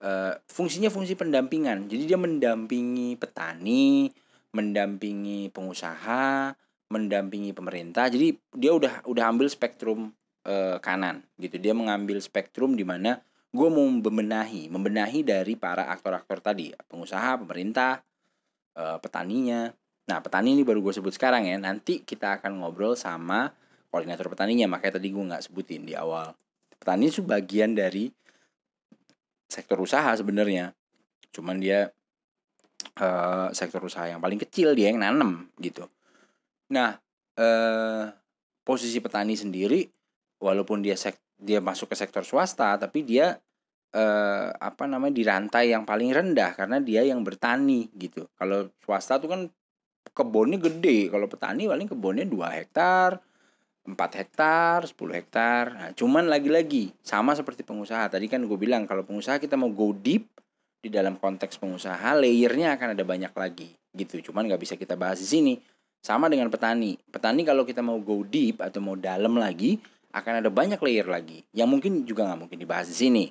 Uh, fungsinya fungsi pendampingan. Jadi dia mendampingi petani, mendampingi pengusaha, mendampingi pemerintah. Jadi dia udah udah ambil spektrum uh, kanan gitu. Dia mengambil spektrum di mana gue mau membenahi, membenahi dari para aktor-aktor tadi, pengusaha, pemerintah, uh, petaninya. Nah, petani ini baru gue sebut sekarang ya. Nanti kita akan ngobrol sama koordinator petaninya. Makanya tadi gue nggak sebutin di awal. Petani itu bagian dari sektor usaha sebenarnya. Cuman dia uh, sektor usaha yang paling kecil dia yang nanem gitu. Nah, uh, posisi petani sendiri walaupun dia sek dia masuk ke sektor swasta tapi dia uh, apa namanya di rantai yang paling rendah karena dia yang bertani gitu. Kalau swasta tuh kan kebunnya gede, kalau petani paling kebunnya 2 hektar, 4 hektar, 10 hektar. Nah, cuman lagi-lagi sama seperti pengusaha. Tadi kan gue bilang kalau pengusaha kita mau go deep di dalam konteks pengusaha, layernya akan ada banyak lagi gitu. Cuman nggak bisa kita bahas di sini. Sama dengan petani. Petani kalau kita mau go deep atau mau dalam lagi, akan ada banyak layer lagi yang mungkin juga nggak mungkin dibahas di sini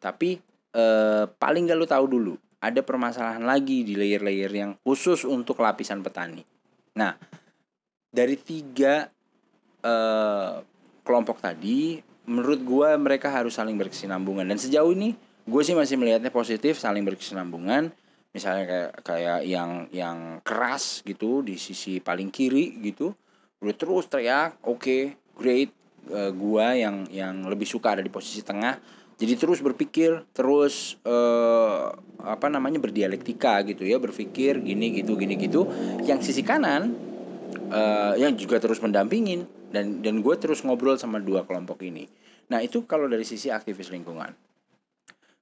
tapi eh, paling nggak lu tahu dulu ada permasalahan lagi di layer-layer yang khusus untuk lapisan petani nah dari tiga eh, kelompok tadi menurut gue mereka harus saling berkesinambungan dan sejauh ini gue sih masih melihatnya positif saling berkesinambungan. Misalnya kayak kayak yang yang keras gitu di sisi paling kiri gitu udah terus teriak oke okay, great. Uh, gua yang yang lebih suka ada di posisi tengah jadi terus berpikir terus uh, apa namanya berdialektika gitu ya berpikir gini gitu gini gitu. Yang sisi kanan uh, yang juga terus mendampingin dan dan gue terus ngobrol sama dua kelompok ini. Nah itu kalau dari sisi aktivis lingkungan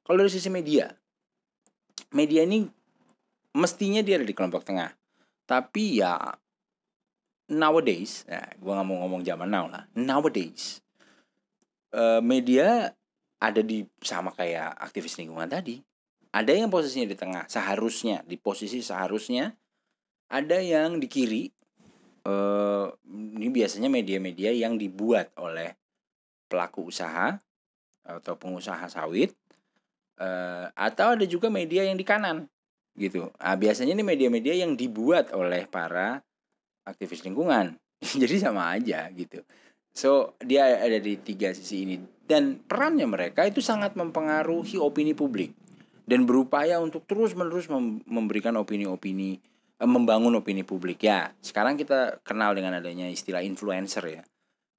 kalau dari sisi media media ini mestinya dia ada di kelompok tengah tapi ya nowadays, nah, gue nggak mau ngomong zaman now lah. Nowadays, uh, media ada di sama kayak aktivis lingkungan tadi. Ada yang posisinya di tengah, seharusnya di posisi seharusnya. Ada yang di kiri. Uh, ini biasanya media-media yang dibuat oleh pelaku usaha atau pengusaha sawit. Uh, atau ada juga media yang di kanan gitu. Nah, biasanya ini media-media yang dibuat oleh para aktivis lingkungan. Jadi sama aja gitu. So dia ada di tiga sisi ini. Dan perannya mereka itu sangat mempengaruhi opini publik. Dan berupaya untuk terus menerus memberikan opini-opini eh, membangun opini publik. Ya sekarang kita kenal dengan adanya istilah influencer ya.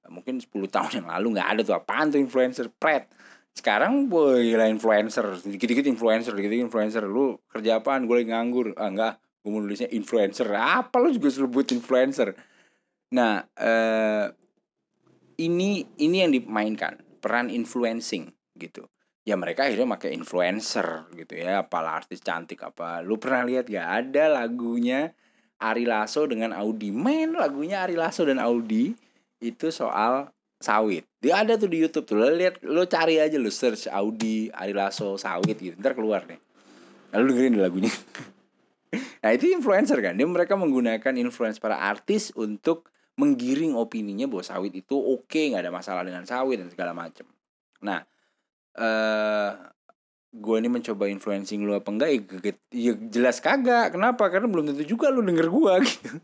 Mungkin 10 tahun yang lalu nggak ada tuh. Apaan tuh influencer? Pret sekarang boy lah influencer. Dikit-dikit influencer dikit-dikit influencer. Lu kerja apaan? Gue lagi nganggur. Ah enggak. Gue mau nulisnya influencer. Apa lo juga sebut influencer? Nah eh, ini ini yang dimainkan. Peran influencing gitu. Ya mereka akhirnya pakai influencer gitu ya. Apalah artis cantik apa. Lu pernah lihat gak ada lagunya Ari Lasso dengan Audi? Main lagunya Ari Lasso dan Audi itu soal sawit. Dia ada tuh di YouTube tuh. Lo lihat lo cari aja lo search Audi Ari Lasso sawit gitu. Ntar keluar deh. Lalu dengerin lagunya. Nah itu influencer kan. Dia mereka menggunakan influence para artis untuk menggiring opininya bahwa sawit itu oke okay, nggak ada masalah dengan sawit dan segala macam nah eh gue ini mencoba influencing lu apa enggak ya, ya jelas kagak. Kenapa? Karena belum tentu juga lu denger gue gitu.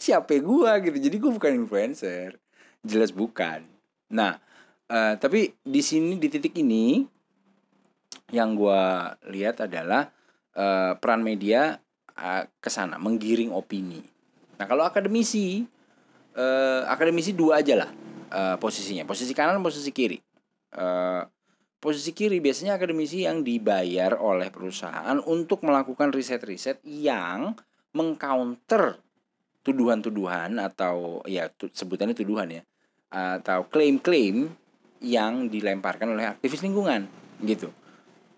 Siapa gue gitu. Jadi gue bukan influencer jelas bukan nah uh, tapi di sini di titik ini yang gue lihat adalah uh, peran media uh, ke menggiring opini. Nah, kalau akademisi uh, akademisi dua aja lah uh, posisinya, posisi kanan, posisi kiri. Uh, posisi kiri biasanya akademisi yang dibayar oleh perusahaan untuk melakukan riset-riset yang mengcounter tuduhan-tuduhan atau ya sebutannya tuduhan ya atau klaim-klaim yang dilemparkan oleh aktivis lingkungan gitu.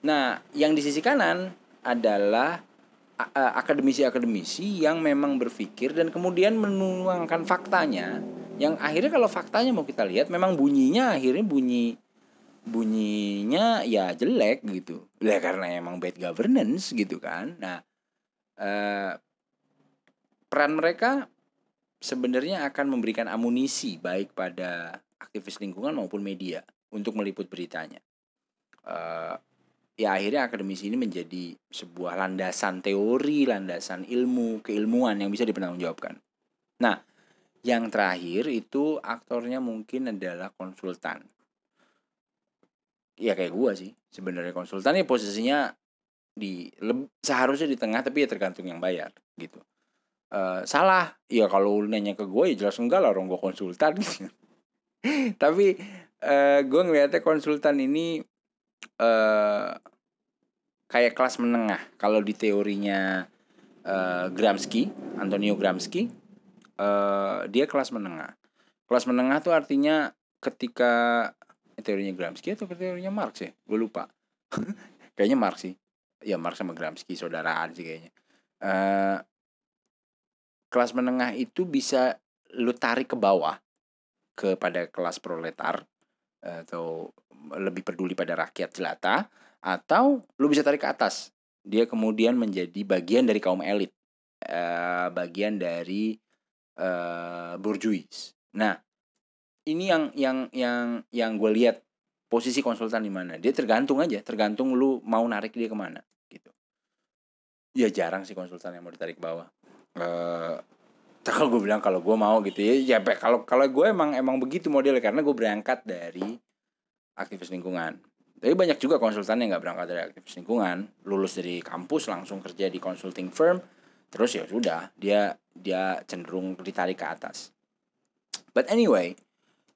Nah, yang di sisi kanan adalah akademisi-akademisi yang memang berpikir dan kemudian menuangkan faktanya yang akhirnya kalau faktanya mau kita lihat memang bunyinya akhirnya bunyi bunyinya ya jelek gitu ya karena emang bad governance gitu kan nah eh, peran mereka sebenarnya akan memberikan amunisi baik pada aktivis lingkungan maupun media untuk meliput beritanya. Eh, ya akhirnya akademisi ini menjadi sebuah landasan teori, landasan ilmu, keilmuan yang bisa dipertanggungjawabkan. Nah, yang terakhir itu aktornya mungkin adalah konsultan. Ya kayak gua sih sebenarnya konsultan ya posisinya di seharusnya di tengah tapi ya tergantung yang bayar gitu uh, salah. Ya kalau nanya ke gue ya jelas enggak lah orang gue konsultan. Tapi uh, gue ngeliatnya konsultan ini uh, kayak kelas menengah. Kalau di teorinya uh, Gramsci Antonio Gramsci uh, dia kelas menengah. Kelas menengah tuh artinya ketika teorinya Gramsci atau teorinya Marx ya? Gue lupa. Kayaknya Marx sih. Ya Marx sama Gramsci saudaraan sih kayaknya. Uh, kelas menengah itu bisa lu tarik ke bawah kepada kelas proletar atau lebih peduli pada rakyat jelata atau lu bisa tarik ke atas. Dia kemudian menjadi bagian dari kaum elit uh, bagian dari uh, bourgeois. Nah ini yang yang yang yang gue lihat posisi konsultan di mana. Dia tergantung aja tergantung lu mau narik dia ke mana gitu. Ya jarang sih konsultan yang mau ditarik ke bawah uh, kalau gue bilang kalau gue mau gitu ya ya kalau kalau gue emang emang begitu modelnya karena gue berangkat dari aktivis lingkungan. Tapi banyak juga konsultan yang nggak berangkat dari aktivis lingkungan. Lulus dari kampus langsung kerja di consulting firm terus ya sudah dia dia cenderung ditarik ke atas. But anyway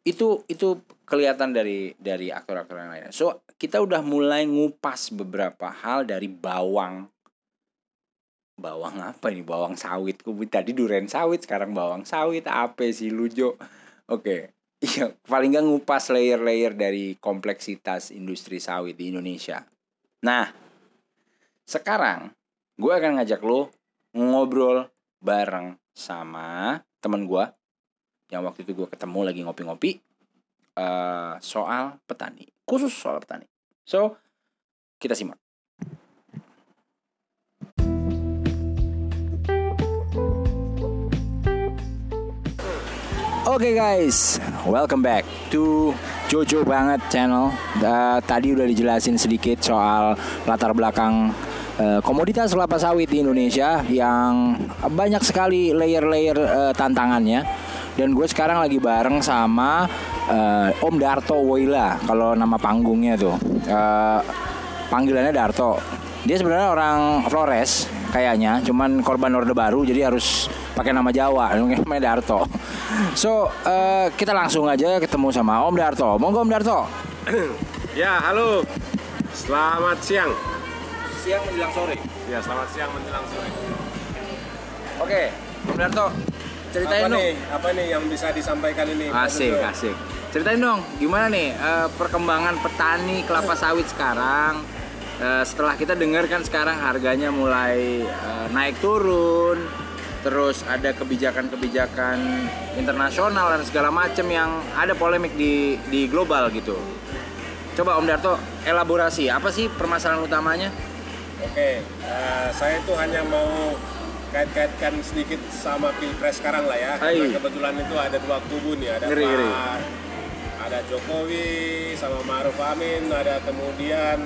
itu itu kelihatan dari dari aktor-aktor yang lainnya. So kita udah mulai ngupas beberapa hal dari bawang bawang apa ini? Bawang sawit. Gue tadi duren sawit sekarang bawang sawit. Apa sih lujo oke. Iya paling nggak ngupas layer-layer dari kompleksitas industri sawit di Indonesia. Nah sekarang gue akan ngajak lo ngobrol bareng sama temen gue yang waktu itu gue ketemu lagi ngopi-ngopi uh, soal petani. Khusus soal petani. So kita simak Oke okay guys, welcome back to Jojo banget channel. Uh, tadi udah dijelasin sedikit soal latar belakang uh, komoditas kelapa sawit di Indonesia yang banyak sekali layer-layer uh, tantangannya. Dan gue sekarang lagi bareng sama uh, Om Darto Woila kalau nama panggungnya tuh. Uh, panggilannya Darto. Dia sebenarnya orang Flores kayaknya. Cuman korban orde baru jadi harus pakai nama Jawa. Namanya Darto. So uh, kita langsung aja ketemu sama Om Darto. Monggo Om Darto. Ya halo. Selamat siang. Siang menjelang sore. Ya selamat siang menjelang sore. Oke Om Darto ceritain apa dong. nih apa nih yang bisa disampaikan ini? Asik asik. Ceritain dong gimana nih uh, perkembangan petani kelapa sawit sekarang uh, setelah kita dengar kan sekarang harganya mulai uh, naik turun terus ada kebijakan-kebijakan internasional dan segala macam yang ada polemik di di global gitu coba Om Darto elaborasi apa sih permasalahan utamanya Oke, uh, saya itu hanya mau kait-kaitkan sedikit sama pilpres sekarang lah ya. Hai. Karena kebetulan itu ada dua kubu nih, ada Ngeri, Pak, ngeri. ada Jokowi sama Maruf Amin, ada kemudian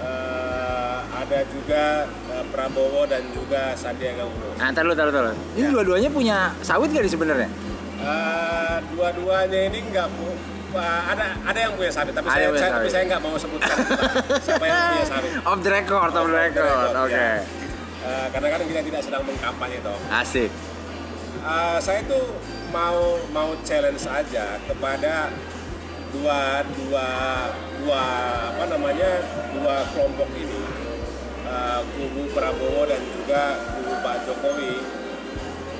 eh, ada juga eh, Prabowo dan juga Sandiaga Uno. nah taruh taruh taruh ini Ya. dua-duanya punya sawit gak di sebenarnya Eh, dua-duanya ini nggak pu eh, ada ada yang punya sawit tapi Ada saya, yang punya saya tapi saya nggak mau sebutkan siapa yang punya sawit. off the record off the Off the record record, oke ya. Eh, karena kan kita tidak sedang mengkampanye toh. asik Uh, saya tuh mau mau challenge aja kepada dua dua dua apa namanya dua kelompok ini uh, kubu Prabowo dan juga kubu Pak Jokowi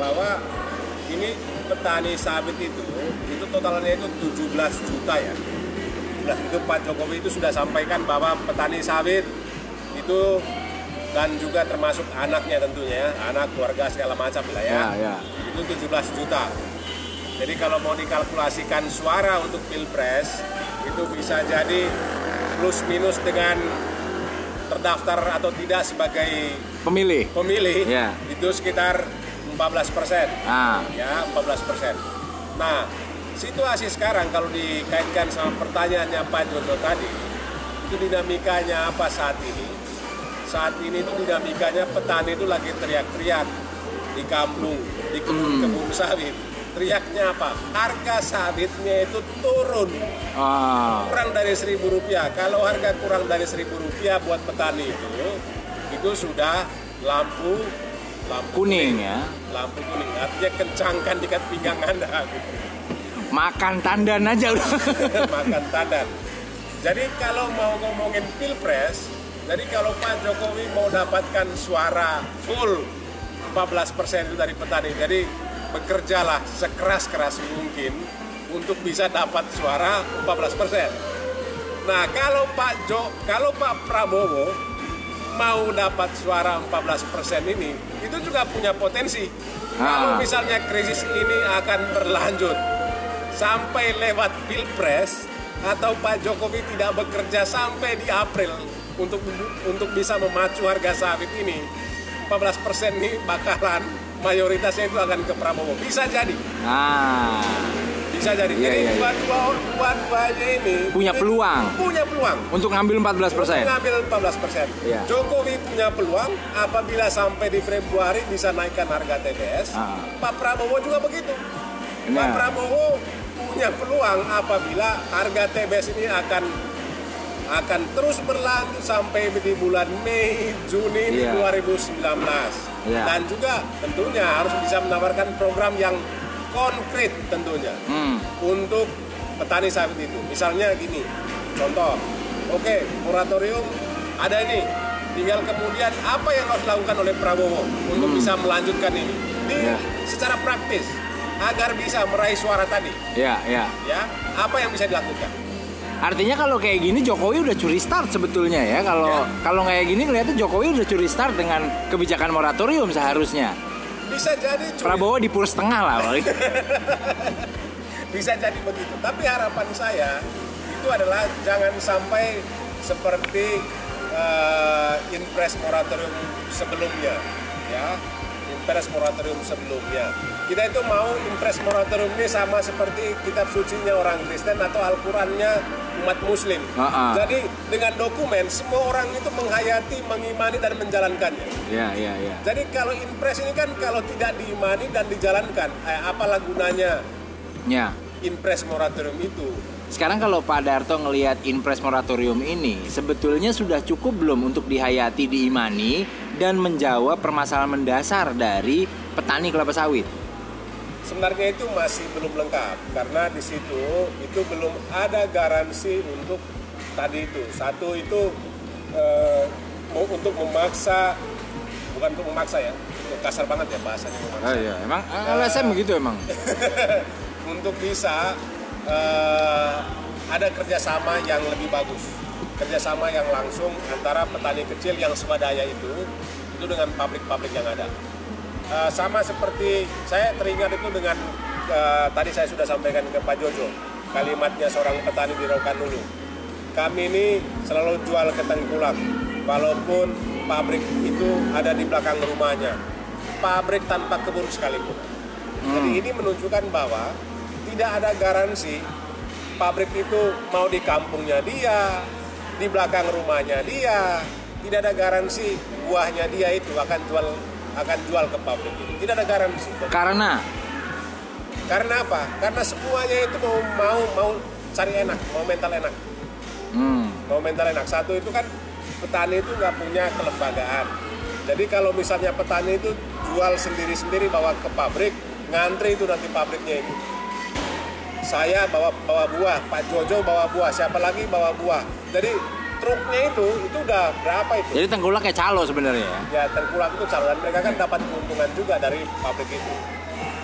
bahwa ini petani sawit itu itu totalnya itu 17 juta ya. 17 itu Pak Jokowi itu sudah sampaikan bahwa petani sawit itu dan juga termasuk anaknya tentunya ya, anak keluarga segala macam lah ya ya ya itu 17 juta. Jadi kalau mau dikalkulasikan suara untuk pilpres itu bisa jadi plus minus dengan terdaftar atau tidak sebagai pemilih pemilih Ya. itu sekitar 14 persen ah ya 14 persen. Nah situasi sekarang kalau dikaitkan sama pertanyaannya Pak Jono tadi itu dinamikanya apa saat ini? Saat ini itu dinamikanya petani itu lagi teriak-teriak di kampung, di kebun-kebun sawit. Teriaknya apa? Harga sawitnya itu turun Ah. kurang dari seribu rupiah. Kalau harga kurang dari seribu rupiah buat petani itu, itu sudah lampu lampu Kuning ya. lampu kuning. Artinya kencangkan ikat pinggang anda. Gitu. Makan tandan aja udah. makan tandan. Jadi kalau mau ngomongin pilpres, jadi kalau Pak Jokowi mau dapatkan suara full 14% itu dari petani, jadi bekerjalah sekeras-keras mungkin untuk bisa dapat suara 14%. Nah kalau Pak Jo, kalau Pak Prabowo mau dapat suara 14% ini, itu juga punya potensi. Kalau Ah. misalnya krisis ini akan berlanjut sampai lewat pilpres atau Pak Jokowi tidak bekerja sampai di April untuk untuk bisa memacu harga sawit ini 14% ini bakalan mayoritasnya itu akan ke Prabowo bisa jadi Nah, bisa jadi Iya, jadi iya, iya. dua-dua dua-duanya ini Punya peluang. punya peluang untuk ngambil 14%. untuk mengambil 14%. Iya. Jokowi punya peluang apabila sampai di Februari bisa naikkan harga TBS. Ah. Pak Prabowo juga begitu. Pak Nah. Prabowo punya peluang apabila harga TBS ini akan akan terus berlanjut sampai di bulan Mei, Juni Iya. 2019. Iya. Dan juga tentunya harus bisa menawarkan program yang konkret tentunya Hmm. untuk petani sawit itu. Misalnya gini, contoh, oke moratorium ada ini, tinggal kemudian apa yang harus dilakukan oleh Prabowo untuk bisa melanjutkan ini, di Ya. secara praktis agar bisa meraih suara tadi, Ya, ya. ya apa yang bisa dilakukan? Artinya kalau kayak gini Jokowi udah curi start sebetulnya ya. Kalau Ya. kalau kayak gini kelihatan Jokowi udah curi start dengan kebijakan moratorium seharusnya. Bisa jadi cuy, Prabowo di pur setengah lah bisa jadi begitu. Tapi harapan saya itu adalah jangan sampai seperti eh, impres moratorium sebelumnya, ya. Impres moratorium sebelumnya. Kita itu mau impres moratorium ini sama seperti kitab sucinya orang Kristen atau Al-Qurannya umat Muslim. Ah, ah. Jadi dengan dokumen semua orang itu menghayati, mengimani dan menjalankannya. ya, ya, ya. Jadi kalau impres ini kan kalau tidak diimani dan dijalankan, eh, apalah gunanya Ya. impres moratorium itu. Sekarang kalau Pak Darto ngelihat impres moratorium ini, sebetulnya sudah cukup belum untuk dihayati, diimani, dan menjawab permasalahan mendasar dari petani kelapa sawit? Sebenarnya itu masih belum lengkap karena di situ itu belum ada garansi untuk tadi itu. Satu itu eh, mau untuk memaksa bukan untuk memaksa ya, kasar banget ya bahasanya memaksa. iya, emang LSM begitu emang. untuk bisa eh, ada kerjasama yang lebih bagus kerjasama yang langsung antara petani kecil yang swadaya itu itu dengan pabrik-pabrik yang ada. Eh, sama seperti saya teringat itu dengan eh, tadi saya sudah sampaikan ke Pak Jojo kalimatnya seorang petani di Rokanulu kami ini selalu jual ke tengkulak walaupun pabrik itu ada di belakang rumahnya. Pabrik tanpa kebun sekalipun. Jadi ini menunjukkan bahwa tidak ada garansi pabrik itu mau di kampungnya dia, di belakang rumahnya dia, tidak ada garansi buahnya dia itu akan jual akan jual ke pabrik ini. Tidak ada garansi. Karena Karena apa? Karena semuanya itu mau mau mau cari enak, mau mental enak, hmm, mau mental enak. Satu itu kan petani itu nggak punya kelembagaan. Jadi kalau misalnya petani itu jual sendiri-sendiri bawa ke pabrik, ngantri itu nanti pabriknya itu. Saya bawa bawa buah, Pak Jojo bawa buah, siapa lagi bawa buah. Jadi truknya itu itu udah berapa itu? jadi tengkulak kayak calo sebenarnya ya. Ya tengkulak itu calon mereka kan dapat keuntungan juga dari pabrik itu.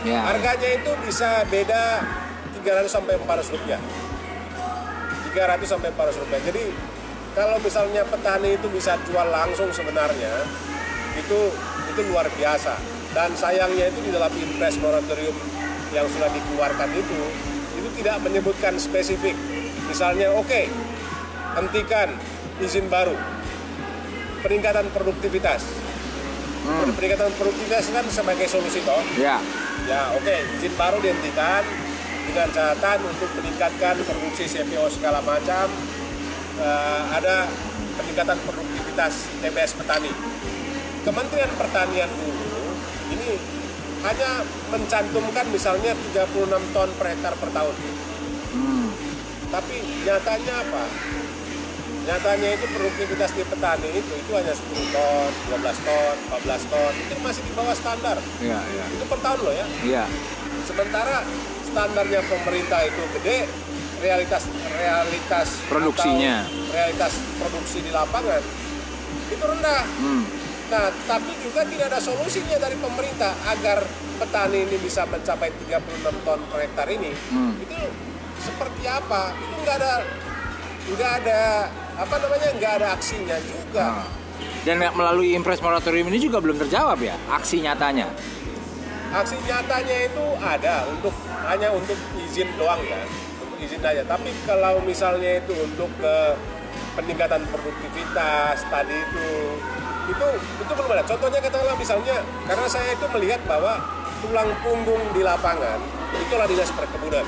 Ya. Harganya itu bisa beda 300 sampai 400 rupiah. 300 sampai 400 rupiah. Jadi kalau misalnya petani itu bisa jual langsung sebenarnya itu itu luar biasa. Dan sayangnya itu di dalam impres moratorium yang sudah dikeluarkan itu itu tidak menyebutkan spesifik. Misalnya oke hentikan izin baru peningkatan produktivitas. Hmm. Peningkatan produktivitas kan sebagai solusi toh. Ya. Ya oke, izin baru dihentikan dengan catatan untuk meningkatkan produksi CPO segala macam. Eh, ada peningkatan produktivitas TBS petani. Kementerian Pertanian dulu ini hanya mencantumkan misalnya 36 ton per hektar per tahun. Hmm. Tapi nyatanya apa? Nyatanya itu produktivitas di petani itu itu hanya 10 ton, 12 ton, 14 ton. Itu masih di bawah standar. Iya, iya. Itu per tahun loh ya. Iya. Sementara standarnya pemerintah itu gede, realitas realitas Produksinya. realitas produksi di lapangan itu rendah. Hmm. Nah, tapi juga tidak ada solusinya dari pemerintah agar petani ini bisa mencapai 36 ton per hektar ini. Hmm. Itu seperti apa? Itu nggak ada nggak ada apa namanya nggak ada aksinya juga. Nah. Dan melalui impres moratorium ini juga belum terjawab ya aksi nyatanya. Aksi nyatanya itu ada untuk hanya untuk izin doang ya, untuk izin aja. Tapi kalau misalnya itu untuk ke peningkatan produktivitas tadi itu itu itu belum ada. Contohnya katakanlah misalnya karena saya itu melihat bahwa tulang punggung di lapangan itulah dinas perkebunan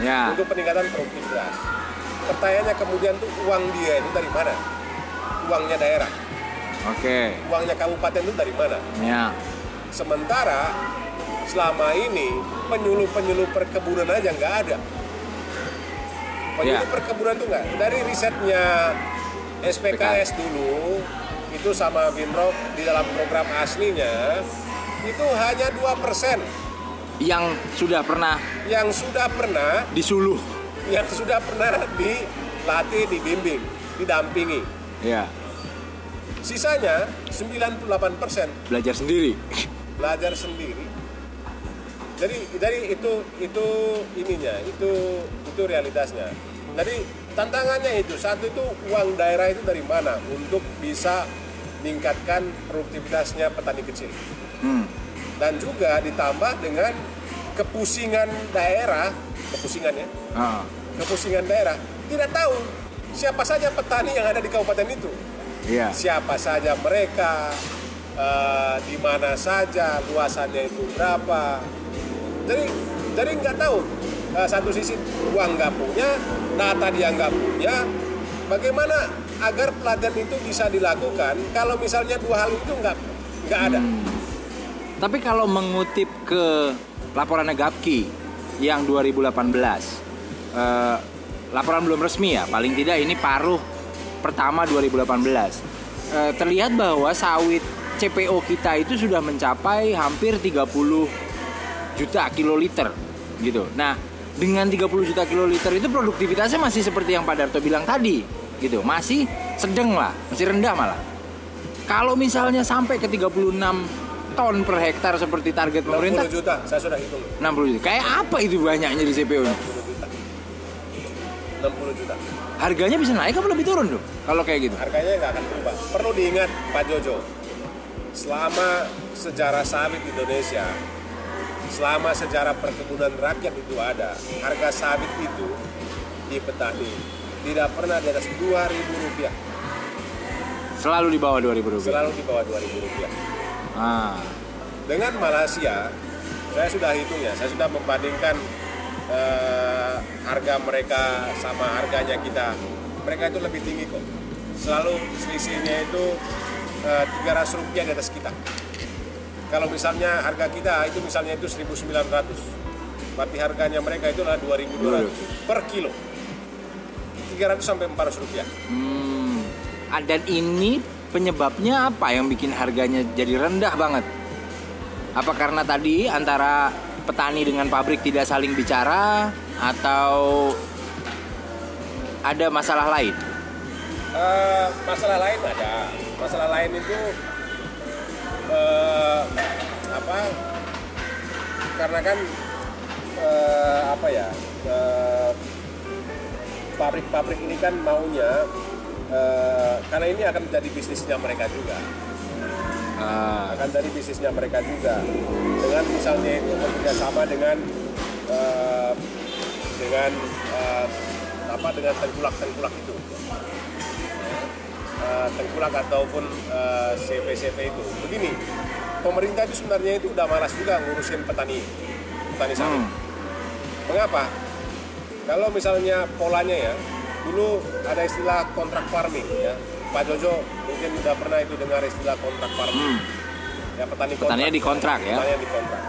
Ya. untuk peningkatan produktivitas. Pertanyaannya kemudian tuh uang dia itu dari mana? Uangnya daerah, Oke. uangnya kabupaten itu dari mana? Ya. Sementara selama ini penyuluh-penyuluh perkebunan aja nggak ada. Penyuluh Ya. perkebunan tuh nggak. Dari risetnya SPKS dulu itu sama Vinrop di dalam program aslinya itu hanya 2% Yang sudah pernah yang sudah pernah disuluh. Yang sudah pernah dilatih, dibimbing, didampingi. Ya. Sisanya 98% Belajar sendiri. belajar sendiri. Jadi dari itu itu ininya, itu itu realitasnya. Jadi tantangannya itu satu itu uang daerah itu dari mana untuk bisa meningkatkan produktivitasnya petani kecil. Hmm. Dan juga ditambah dengan kepusingan daerah, kepusingan ya, Ah. kepusingan daerah tidak tahu siapa saja petani yang ada di kabupaten itu Iya. siapa saja mereka, eh, di mana saja, luasannya itu berapa. Jadi, jadi nggak tahu. Eh, satu sisi uang nggak punya, data dia nggak punya. Bagaimana agar pelatihan itu bisa dilakukan? Kalau misalnya dua hal itu nggak nggak ada. Tapi kalau mengutip ke laporan Gapki yang 2018, eh, laporan belum resmi ya, paling tidak ini paruh pertama 2018. Eh, terlihat bahwa sawit CPO kita itu sudah mencapai hampir 30 juta kiloliter gitu. Nah, dengan 30 juta kiloliter itu produktivitasnya masih seperti yang Pak Darto bilang tadi gitu. Masih sedang lah, masih rendah malah. Kalau misalnya sampai ke 36 ton per hektar seperti target 60 pemerintah juta, saya sudah hitung. 60 juta. Kayak apa itu banyaknya di CPO? 60 juta. 60 juta. Harganya bisa naik apa lebih turun tuh? Kalau kayak gitu. Harganya nggak akan berubah. Perlu diingat Pak Jojo, selama sejarah sawit Indonesia, selama sejarah perkebunan rakyat itu ada, harga sawit itu di petani tidak pernah di atas 2.000 rupiah, Selalu di bawah 2000 rupiah. selalu di bawah 2.000 rupiah. Ah, Dengan Malaysia, saya sudah hitung ya, saya sudah membandingkan eh, harga mereka sama harganya kita. Mereka itu lebih tinggi kok. Selalu selisihnya itu eh, 300 rupiah di atas kita. Kalau misalnya harga kita itu misalnya itu 1.900, berarti harganya mereka itu adalah 2.200 per kilo. 300 sampai 400 rupiah. hmm. Ah, Dan ini penyebabnya apa yang bikin harganya jadi rendah banget? Apa karena tadi antara petani dengan pabrik tidak saling bicara atau ada masalah lain? Eh, masalah lain ada. Masalah lain itu eh, apa? Karena kan eh, apa ya? pabrik-pabrik ini kan maunya eh, karena ini akan menjadi bisnisnya mereka juga. Ah, akan dari bisnisnya mereka juga. Dengan misalnya itu bekerja sama dengan eh, dengan eh, apa dengan tengkulak tengkulak itu. Eh, tengkulak ataupun eh, CV CV itu. Begini pemerintah itu sebenarnya itu udah malas juga ngurusin petani petani sawit. Hmm. mengapa? Kalau misalnya polanya ya dulu ada istilah kontrak farming ya Pak Jojo mungkin udah pernah itu dengar istilah kontrak farming Hmm. Ya petani kontrak. Petaninya dikontrak ya? Petani dikontrak.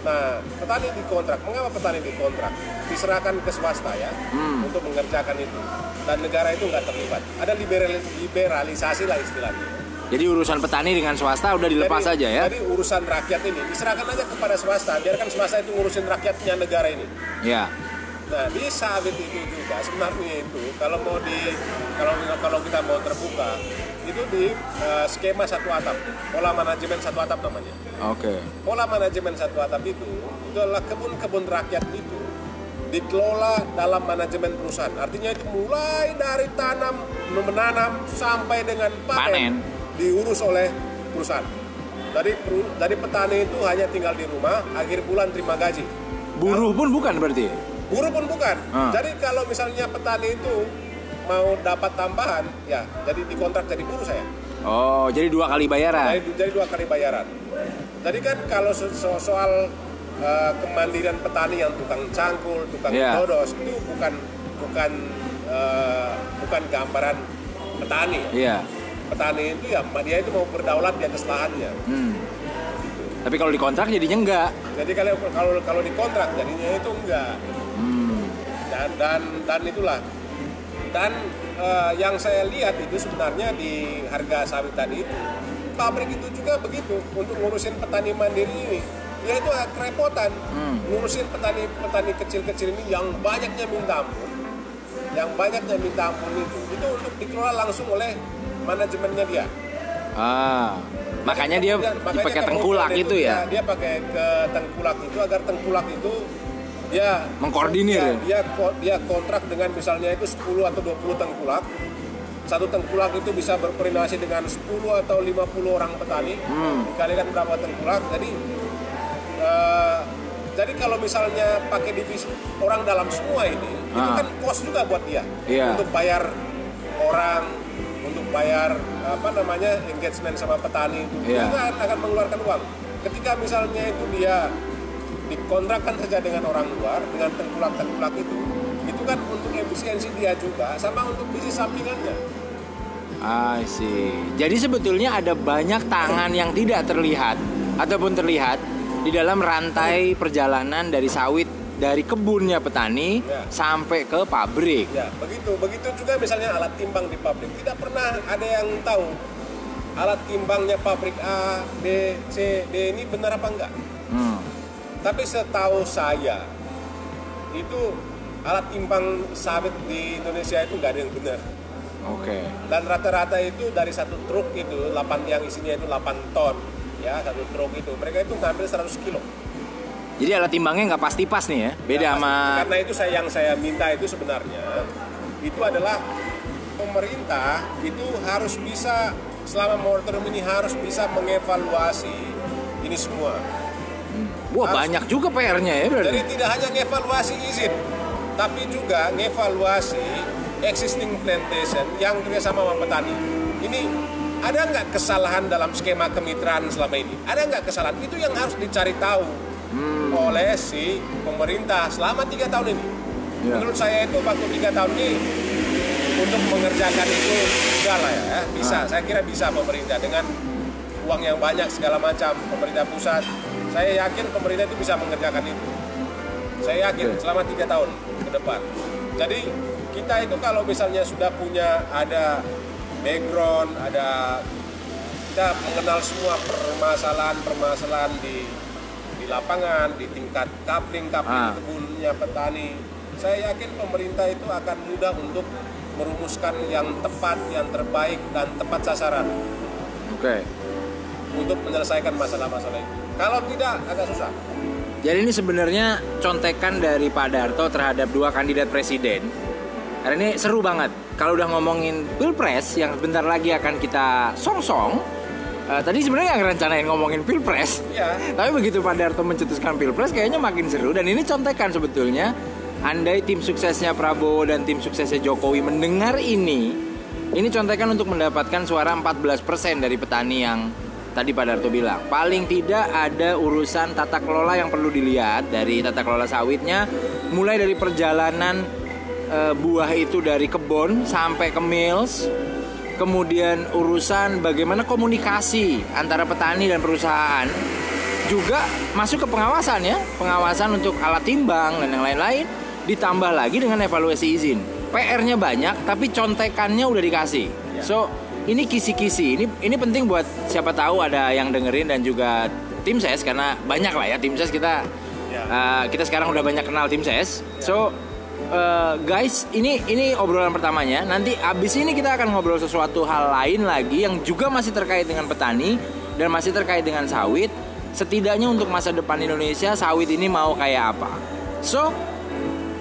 Nah, petani dikontrak. Mengapa petani dikontrak? Diserahkan ke swasta ya Hmm. untuk mengerjakan itu. Dan negara itu nggak terlibat. Ada liberal- liberalisasi lah istilahnya. Jadi urusan petani dengan swasta udah dilepas jadi, aja ya. Jadi urusan rakyat ini diserahkan aja kepada swasta. Biarkan swasta itu ngurusin rakyatnya negara ini. Ya. Nah di sawit itu juga sebenarnya itu kalau mau di kalau kalau kita mau terbuka itu di eh, skema satu atap pola manajemen satu atap namanya. Oke. Pola manajemen satu atap itu itu adalah kebun-kebun rakyat itu dikelola dalam manajemen perusahaan. Artinya itu mulai dari tanam, menanam sampai dengan Panen. panen, diurus oleh perusahaan. Dari dari petani itu hanya tinggal di rumah, akhir bulan terima gaji. Buruh pun bukan berarti. Buruh pun bukan. Ah. Jadi kalau misalnya petani itu mau dapat tambahan, ya jadi dikontrak jadi buruh saya. Oh, jadi dua kali bayaran. Jadi, jadi dua kali bayaran. Jadi kan kalau so- so- soal uh, kemandirian petani yang tukang cangkul, tukang Iya. dodos itu bukan bukan uh, bukan gambaran petani. Iya. Petani itu ya dia itu mau berdaulat di atas lahannya. Hmm. Tapi kalau dikontrak jadinya enggak. Jadi kalau kalau kalau dikontrak jadinya itu enggak. Dan dan dan itulah dan eh, yang saya lihat itu sebenarnya di harga sawit tadi itu pabrik itu juga begitu untuk ngurusin petani mandiri ini ya itu kerepotan Hmm. ngurusin petani petani kecil-kecil ini yang banyaknya minta ampun yang banyaknya minta ampun itu itu untuk dikelola langsung oleh manajemennya dia Ah. Makanya dia makanya dipakai kemudian tengkulak itu ya. dia, dia pakai ke tengkulak itu agar tengkulak itu dia Mengkoordinir dia, ya? dia dia kontrak dengan misalnya itu 10 atau 20 tengkulak satu tengkulak itu bisa berkoordinasi dengan 10 atau 50 orang petani Hmm. dikalikan berapa tengkulak jadi eh, jadi kalau misalnya pakai divisi orang dalam semua ini itu Ah. kan cost juga buat dia Iya. untuk bayar orang untuk bayar apa namanya engagement sama petani itu Iya. itu kan akan mengeluarkan uang ketika misalnya itu dia dikontrakkan saja dengan orang luar dengan tengkulak-tengkulak itu itu kan untuk efisiensi dia juga sama untuk bisnis sampingannya I see. Jadi sebetulnya ada banyak tangan yang tidak terlihat ataupun terlihat di dalam rantai perjalanan dari sawit dari kebunnya petani Ya. sampai ke pabrik. ya begitu begitu juga misalnya alat timbang di pabrik tidak pernah ada yang tahu alat timbangnya pabrik A B C D ini benar apa enggak Hmm. Tapi setahu saya itu alat timbang sawit di Indonesia itu nggak ada yang benar. Oke. Dan rata-rata itu dari satu truk itu 8 yang isinya itu 8 ton ya satu truk itu mereka itu ngambil 100 kilo. Jadi alat timbangnya nggak pasti pas nih ya. Beda Ya, sama karena itu saya yang saya minta itu sebenarnya itu adalah pemerintah itu harus bisa selama moratorium ini harus bisa mengevaluasi ini semua. Wah harus- banyak juga PR-nya ya berarti. Jadi tidak hanya ngevaluasi izin, tapi juga ngevaluasi existing plantation yang kerjasama sama petani. Ini ada nggak kesalahan dalam skema kemitraan selama ini? Ada nggak kesalahan? Itu yang harus dicari tahu Hmm. oleh si pemerintah selama tiga tahun ini. Ya. Menurut saya itu waktu tiga tahun ini untuk mengerjakan itu enggak lah ya, bisa. Ah. Saya kira bisa pemerintah dengan uang yang banyak segala macam pemerintah pusat. Saya yakin pemerintah itu bisa mengerjakan itu. Saya yakin Oke. selama tiga tahun ke depan. Jadi kita itu kalau misalnya sudah punya ada background, ada kita mengenal semua permasalahan-permasalahan di di lapangan, di tingkat kapling kapling Ah. kebunnya petani. Saya yakin pemerintah itu akan mudah untuk merumuskan yang tepat, yang terbaik dan tepat sasaran Oke. untuk menyelesaikan masalah-masalah itu. Kalau tidak agak susah. Jadi ini sebenarnya contekan dari Pak Darto terhadap dua kandidat presiden. Karena ini seru banget. Kalau udah ngomongin pilpres yang bentar lagi akan kita song-song. eh, tadi sebenarnya yang rencanain ngomongin pilpres. Ya, Tapi begitu Pak Darto mencetuskan pilpres kayaknya makin seru dan ini contekan sebetulnya. Andai tim suksesnya Prabowo dan tim suksesnya Jokowi mendengar ini, ini contekan untuk mendapatkan suara 14% dari petani yang tadi Pak Darto bilang. Paling tidak ada urusan tata kelola yang perlu dilihat dari tata kelola sawitnya, mulai dari perjalanan eh, buah itu dari kebun sampai ke mills, kemudian urusan bagaimana komunikasi antara petani dan perusahaan juga masuk ke pengawasan ya, pengawasan untuk alat timbang dan yang lain-lain ditambah lagi dengan evaluasi izin. PR-nya banyak tapi contekannya udah dikasih. Ya. So, ini kisi-kisi. Ini ini penting buat siapa tahu ada yang dengerin dan juga tim ses karena banyak lah ya tim ses kita Ya. uh, kita sekarang udah banyak kenal tim ses. So, uh, guys, ini ini obrolan pertamanya. Nanti abis ini kita akan ngobrol sesuatu hal lain lagi yang juga masih terkait dengan petani dan masih terkait dengan sawit. Setidaknya untuk masa depan Indonesia sawit ini mau kayak apa. So,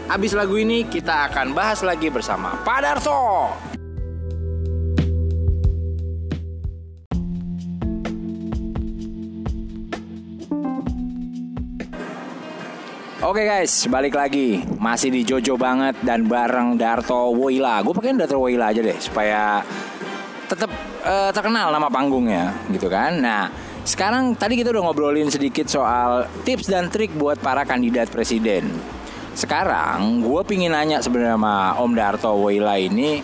abis lagu ini kita akan bahas lagi bersama Pak Oke guys, balik lagi masih di Jojo banget dan bareng Darto Woila. Gue pakein Darto Woila aja deh supaya tetap eh, terkenal nama panggungnya gitu kan. Nah, sekarang tadi kita udah ngobrolin sedikit soal tips dan trik buat para kandidat presiden. Sekarang gue pingin nanya sebenarnya sama Om Darto Woila ini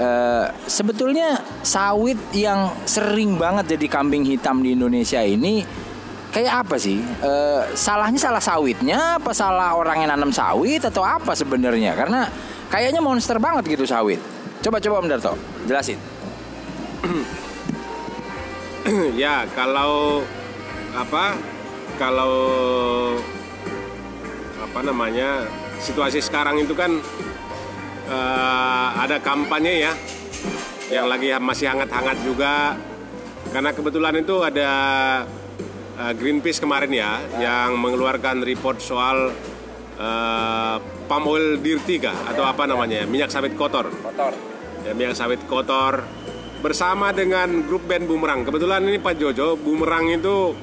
eh, sebetulnya sawit yang sering banget jadi kambing hitam di Indonesia ini kayak apa sih? Eh, salahnya salah sawitnya apa salah orang yang nanam sawit atau apa sebenarnya? Karena kayaknya monster banget gitu sawit. Coba coba Om Darto, jelasin. ya kalau apa kalau apa namanya situasi sekarang itu kan eh, ada kampanye ya yang lagi masih hangat-hangat juga karena kebetulan itu ada eh, Greenpeace kemarin ya yang mengeluarkan report soal eh, palm oil dirty kah atau apa namanya minyak sawit kotor Kotor. ya, minyak sawit kotor bersama dengan grup band Bumerang. Kebetulan ini Pak Jojo, Bumerang itu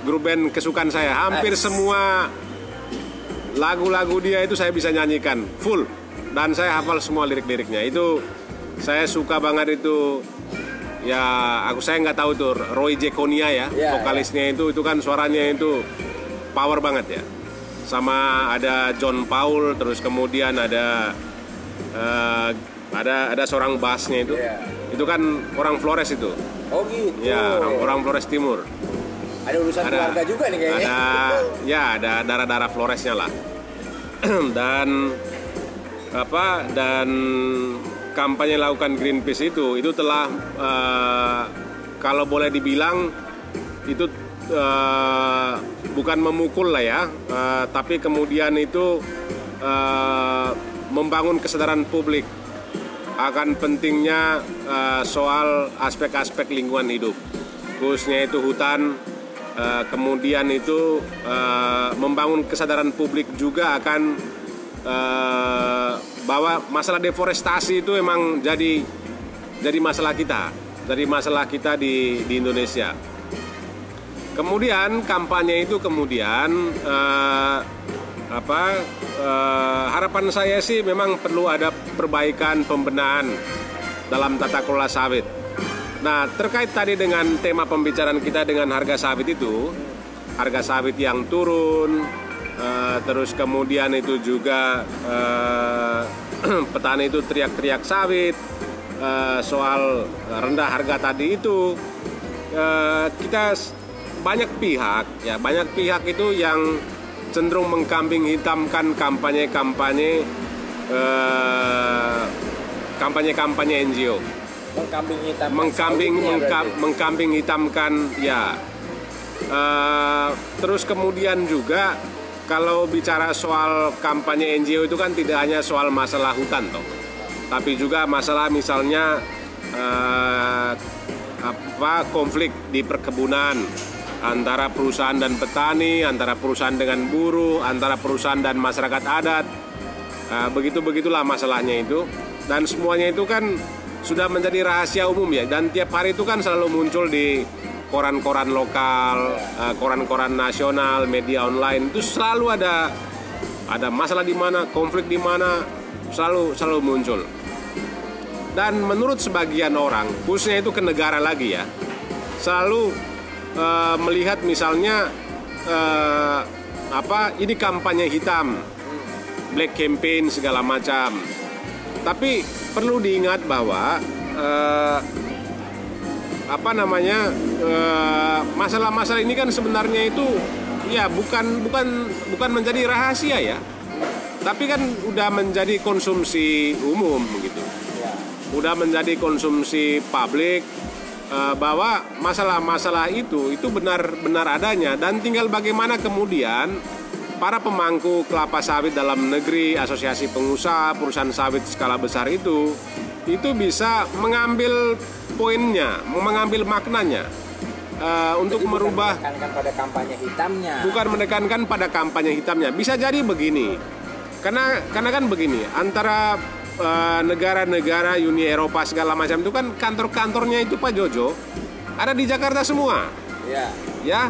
grup band kesukaan saya. Hampir Nice. semua lagu-lagu dia itu saya bisa nyanyikan full dan saya hafal semua lirik-liriknya. Itu saya suka banget itu ya aku saya nggak tahu tuh Roy Jekonia ya, Ya, vokalisnya itu itu kan suaranya itu power banget ya. Sama ada John Paul terus kemudian ada eh, ada ada seorang bassnya itu. Iya. Itu kan orang Flores itu. Oh gitu. Ya, orang, orang Flores Timur. Ada urusan Ada juga nih Ada ya, ada darah-darah Floresnya lah. dan apa dan kampanye lakukan Greenpeace itu itu telah eh, kalau boleh dibilang itu eh, bukan memukul lah ya, eh, tapi kemudian itu eh, membangun kesadaran publik akan pentingnya eh, soal aspek-aspek lingkungan hidup, khususnya itu hutan. eh, kemudian itu eh, membangun kesadaran publik juga akan eh, bahwa masalah deforestasi itu emang jadi jadi masalah kita, jadi masalah kita di di Indonesia. Kemudian kampanye itu kemudian eh, apa eh, harapan saya sih memang perlu ada perbaikan pembenahan dalam tata kelola sawit. Nah terkait tadi dengan tema pembicaraan kita dengan harga sawit itu, harga sawit yang turun, eh, terus kemudian itu juga eh, petani itu teriak-teriak sawit eh, soal rendah harga tadi itu. Kita banyak pihak ya banyak pihak itu yang cenderung mengkambing hitamkan kampanye-kampanye eh, kampanye-kampanye NGO Mengkambing hitam. mengkambing mengka- mengkambing hitamkan ya. Eh, terus kemudian juga kalau bicara soal kampanye NGO itu kan tidak hanya soal masalah hutan toh. Tapi juga masalah misalnya eh, apa konflik di perkebunan antara perusahaan dan petani antara perusahaan dengan buruh antara perusahaan dan masyarakat adat. Nah, begitu begitulah masalahnya itu. Dan semuanya itu kan sudah menjadi rahasia umum ya. Dan tiap hari itu kan selalu muncul di koran-koran lokal, eh, koran-koran nasional, media online itu selalu ada ada masalah di mana, konflik di mana selalu selalu muncul. Dan menurut sebagian orang, khususnya itu ke negara lagi ya, selalu eh, melihat misalnya eh, apa ini kampanye hitam, black campaign segala macam. Tapi perlu diingat bahwa eh, apa namanya eh, masalah-masalah ini kan sebenarnya itu ya bukan bukan bukan menjadi rahasia ya tapi kan udah menjadi konsumsi umum gitu Ya. udah menjadi konsumsi publik eh, bahwa masalah-masalah itu itu benar-benar adanya dan tinggal bagaimana kemudian para pemangku kelapa sawit dalam negeri, asosiasi pengusaha, perusahaan sawit skala besar itu itu bisa mengambil poinnya, mengambil maknanya eh, untuk Jadi bukan merubah menekankan pada kampanye hitamnya. bukan menekankan pada kampanye hitamnya. Bisa jadi begini. Karena karena kan begini, antara eh, negara-negara Uni Eropa segala macam itu kan kantor-kantornya itu Pak Jojo ada di Jakarta semua, Ya. ya.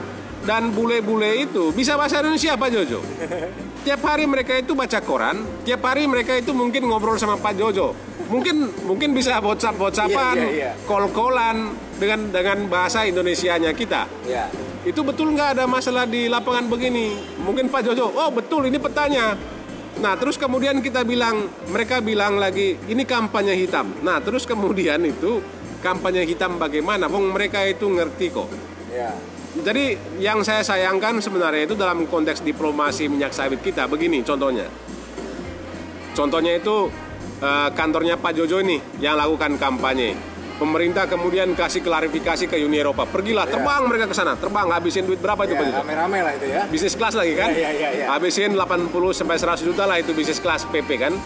Dan bule-bule itu bisa bahasa Indonesia Pak Jojo. Tiap hari mereka itu baca koran, tiap hari mereka itu mungkin ngobrol sama Pak Jojo. Mungkin mungkin bisa WhatsApp WhatsAppan, Iya, iya, iya. call-callan dengan dengan bahasa Indonesianya kita. Ya. Itu betul nggak ada masalah di lapangan begini? Mungkin Pak Jojo, oh betul ini petanya. Nah terus kemudian kita bilang, mereka bilang lagi ini kampanye hitam. Nah terus kemudian itu kampanye hitam bagaimana? Wong mereka itu ngerti kok. Ya. Jadi yang saya sayangkan sebenarnya itu dalam konteks diplomasi minyak sawit kita begini contohnya. Contohnya itu eh, kantornya Pak Jojo ini yang lakukan kampanye. Pemerintah kemudian kasih klarifikasi ke Uni Eropa. Pergilah, Ya. terbang mereka ke sana. Terbang, habisin duit berapa itu Ya, Pak Jojo? rame-rame lah itu ya. bisnis kelas lagi kan? Iya, iya, iya. Habisin 80 sampai 100 juta lah itu bisnis kelas PP kan?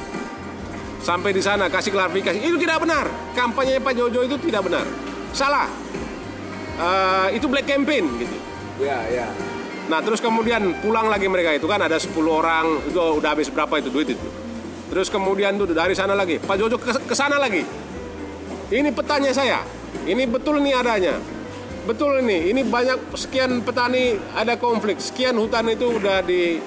Sampai di sana kasih klarifikasi. Itu tidak benar. Kampanye Pak Jojo itu tidak benar. Salah. Eh, itu black campaign gitu. Ya, ya. Nah, terus kemudian pulang lagi mereka itu kan ada 10 orang, itu udah habis berapa itu duit itu. Terus kemudian tuh dari sana lagi, Pak Jojo ke, sana lagi. Ini petanya saya. Ini betul nih adanya. Betul ini, ini banyak sekian petani ada konflik, sekian hutan itu udah di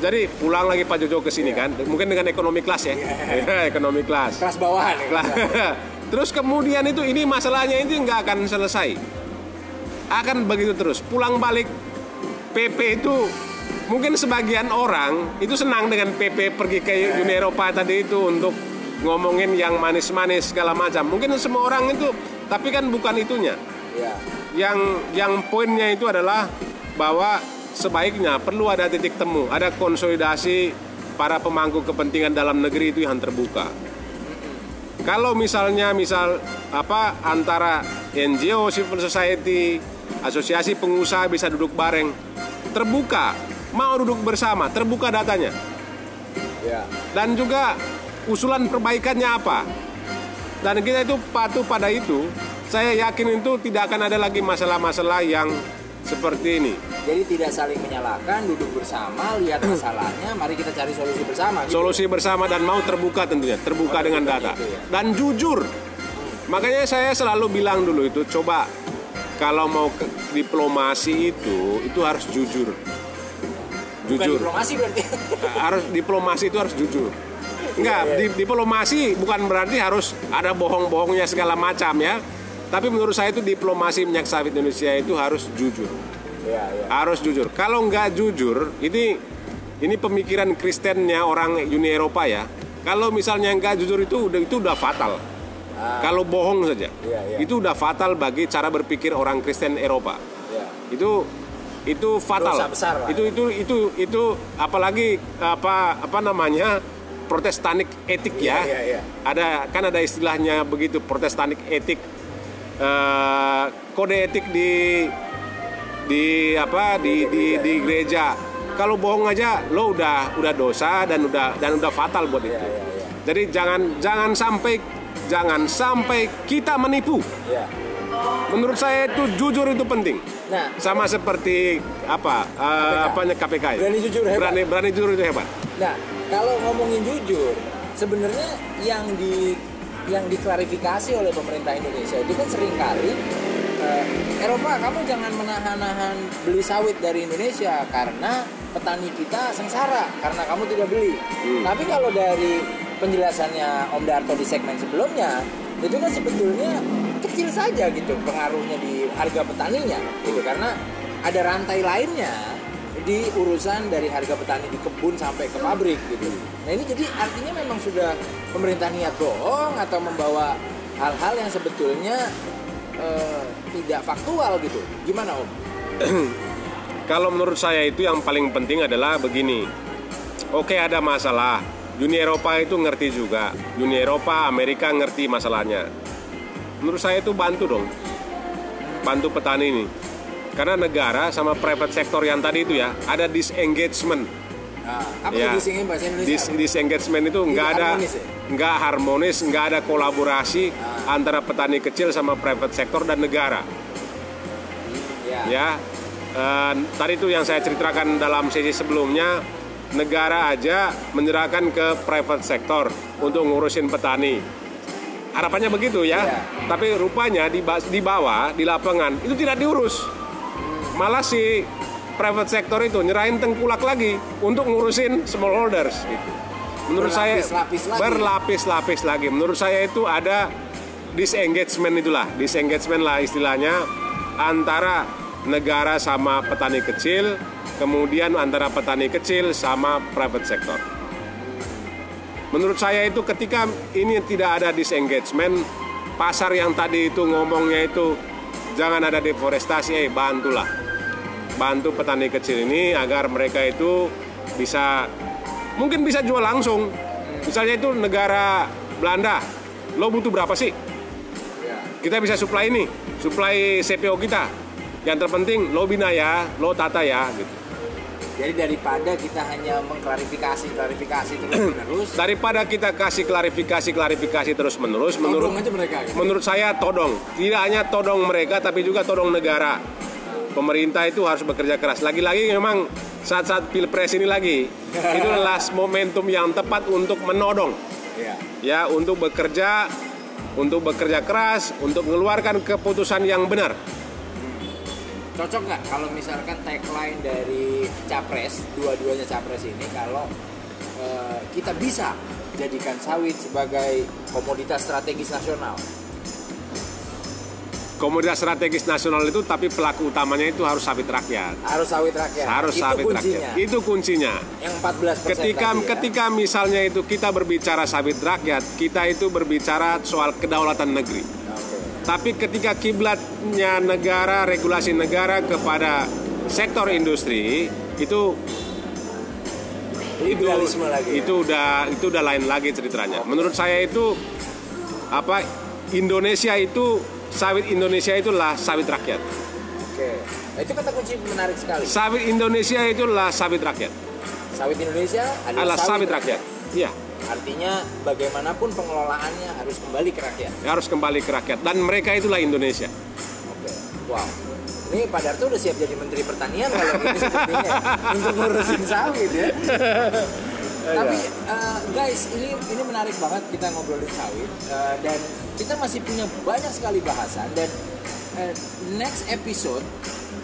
jadi pulang lagi Pak Jojo ke sini kan, mungkin dengan ekonomi kelas ya, Ya, ekonomi kelas. Kelas bawahan ya. Lah, terus kemudian itu ini masalahnya itu nggak akan selesai. Akan begitu terus. Pulang balik PP itu mungkin sebagian orang itu senang dengan PP pergi ke Uni Eropa tadi itu untuk ngomongin yang manis-manis segala macam. Mungkin semua orang itu tapi kan bukan itunya. Ya. Yang yang poinnya itu adalah bahwa sebaiknya perlu ada titik temu, ada konsolidasi para pemangku kepentingan dalam negeri itu yang terbuka. Kalau misalnya misal apa antara NGO, civil society, asosiasi pengusaha bisa duduk bareng, terbuka, mau duduk bersama, terbuka datanya, Ya. dan juga usulan perbaikannya apa. Dan kita itu patuh pada itu. Saya yakin itu tidak akan ada lagi masalah-masalah yang seperti ini. Jadi tidak saling menyalahkan, duduk bersama, lihat masalahnya, mari kita cari solusi bersama. gitu. Solusi bersama dan mau terbuka tentunya, terbuka Oh, dengan data itu ya. dan jujur. Makanya saya selalu bilang dulu itu coba kalau mau diplomasi itu itu harus jujur. Bukan Jujur. diplomasi berarti. harus diplomasi itu harus jujur. Enggak, Iya, iya. di- diplomasi bukan berarti harus ada bohong-bohongnya segala macam ya. Tapi menurut saya itu diplomasi minyak sawit Indonesia itu harus jujur. ya, ya. Harus jujur. Kalau nggak jujur, ini ini pemikiran Kristennya orang Uni Eropa ya. Kalau misalnya nggak jujur itu udah itu udah fatal. Ah. Kalau bohong saja, Iya, iya. itu udah fatal bagi cara berpikir orang Kristen Eropa. Itu itu fatal. Dosa besar lah. Itu itu itu itu apalagi apa apa namanya protestanik etik Iya, ya. iya, iya. Ada kan ada istilahnya begitu protestanik etik eh, kode etik di di apa di di, di gereja. Kalau bohong aja lo udah udah dosa dan udah dan udah fatal buat Ya, itu. ya, ya. Jadi jangan jangan sampai jangan sampai kita menipu. Menurut saya itu jujur itu penting. Nah, Sama seperti apa? eh, apanya KPK ya? Berani jujur hebat. Berani berani jujur itu hebat. Nah, kalau ngomongin jujur, sebenarnya yang di yang diklarifikasi oleh pemerintah Indonesia itu kan sering kali eh, Eropa kamu jangan menahan-nahan beli sawit dari Indonesia karena petani kita sengsara karena kamu tidak beli. Hmm. Tapi kalau dari penjelasannya Om Darto di segmen sebelumnya itu kan sebetulnya kecil saja gitu pengaruhnya di harga petaninya gitu karena ada rantai lainnya di urusan dari harga petani di kebun sampai ke pabrik gitu. Nah ini jadi artinya memang sudah pemerintah niat bohong atau membawa hal-hal yang sebetulnya uh, tidak faktual gitu. Gimana Om? Kalau menurut saya itu yang paling penting adalah begini. Oke ada masalah. Uni Eropa itu ngerti juga. Uni Eropa, Amerika ngerti masalahnya. Menurut saya itu bantu dong. Bantu petani ini. Karena negara sama private sector yang tadi itu ya ada disengagement. Nah, apa ya, disengagement Dis, disengagement itu nggak ada harmonis ya? nggak harmonis, nggak ada kolaborasi nah. antara petani kecil sama private sector dan negara. Ya. ya. Uh, tadi itu yang saya ceritakan dalam sesi sebelumnya negara aja menyerahkan ke private sector untuk ngurusin petani. Harapannya begitu ya. ya. Tapi rupanya di, di bawah, di lapangan itu tidak diurus. Malah si private sector itu nyerahin tengkulak lagi untuk ngurusin smallholders gitu. Menurut berlapis, saya berlapis-lapis lagi. Menurut saya itu ada disengagement itulah, disengagement lah istilahnya antara negara sama petani kecil kemudian antara petani kecil sama private sector. Menurut saya itu ketika ini tidak ada disengagement, pasar yang tadi itu ngomongnya itu jangan ada deforestasi, eh bantulah. Bantu petani kecil ini agar mereka itu bisa mungkin bisa jual langsung. Misalnya itu negara Belanda, lo butuh berapa sih? Kita bisa supply ini, supply CPO kita. Yang terpenting lo bina ya, lo tata ya gitu. Jadi daripada kita hanya mengklarifikasi klarifikasi terus menerus daripada kita kasih klarifikasi klarifikasi terus menerus menurut aja mereka, gitu. menurut saya todong tidak hanya todong mereka tapi juga todong negara pemerintah itu harus bekerja keras lagi-lagi memang saat-saat pilpres ini lagi itu last momentum yang tepat untuk menodong ya. ya untuk bekerja untuk bekerja keras untuk mengeluarkan keputusan yang benar cocok nggak kalau misalkan tagline dari capres dua-duanya capres ini kalau uh, kita bisa jadikan sawit sebagai komoditas strategis nasional komoditas strategis nasional itu tapi pelaku utamanya itu harus sawit rakyat. Harus sawit rakyat. Harus itu sawit kuncinya. rakyat. Itu kuncinya. Yang 14% Ketika tadi ya. ketika misalnya itu kita berbicara sawit rakyat, kita itu berbicara soal kedaulatan negeri. Tapi ketika kiblatnya negara, regulasi negara kepada sektor industri itu itu lagi, ya? itu udah itu udah lain lagi ceritanya. Menurut saya itu apa Indonesia itu sawit Indonesia itulah sawit rakyat. Oke. Nah, itu kata kunci menarik sekali. Sawit Indonesia itulah sawit rakyat. Sawit Indonesia adalah, adalah sawit, sawit rakyat. Iya. Artinya bagaimanapun pengelolaannya harus kembali ke rakyat. Ya, harus kembali ke rakyat dan mereka itulah Indonesia. Oke. Wow. Ini Pak Darto udah siap jadi Menteri Pertanian kalau ini sepertinya ya. untuk ngurusin sawit ya. Tapi uh, guys, ini ini menarik banget kita ngobrolin sawit uh, dan kita masih punya banyak sekali bahasan dan uh, next episode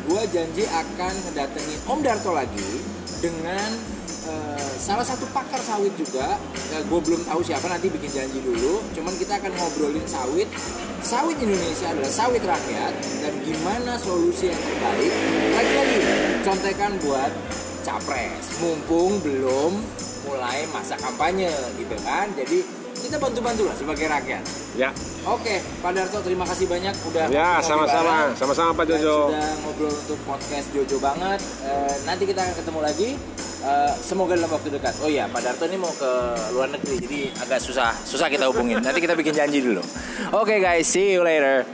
gue janji akan datengin Om Darto lagi dengan Eh, salah satu pakar sawit juga ya, gue belum tahu siapa nanti bikin janji dulu cuman kita akan ngobrolin sawit sawit Indonesia adalah sawit rakyat dan gimana solusi yang terbaik lagi-lagi contekan buat capres mumpung belum mulai masa kampanye gitu kan jadi kita bantu-bantu lah sebagai rakyat. Ya. Oke, Pak Darto terima kasih banyak udah Ya, sama-sama. Sama-sama Pak Jojo. sudah ngobrol untuk podcast Jojo banget. E, nanti kita akan ketemu lagi. E, semoga dalam waktu dekat. Oh iya, Pak Darto ini mau ke luar negeri, jadi agak susah susah kita hubungin. nanti kita bikin janji dulu. Oke okay, guys, see you later.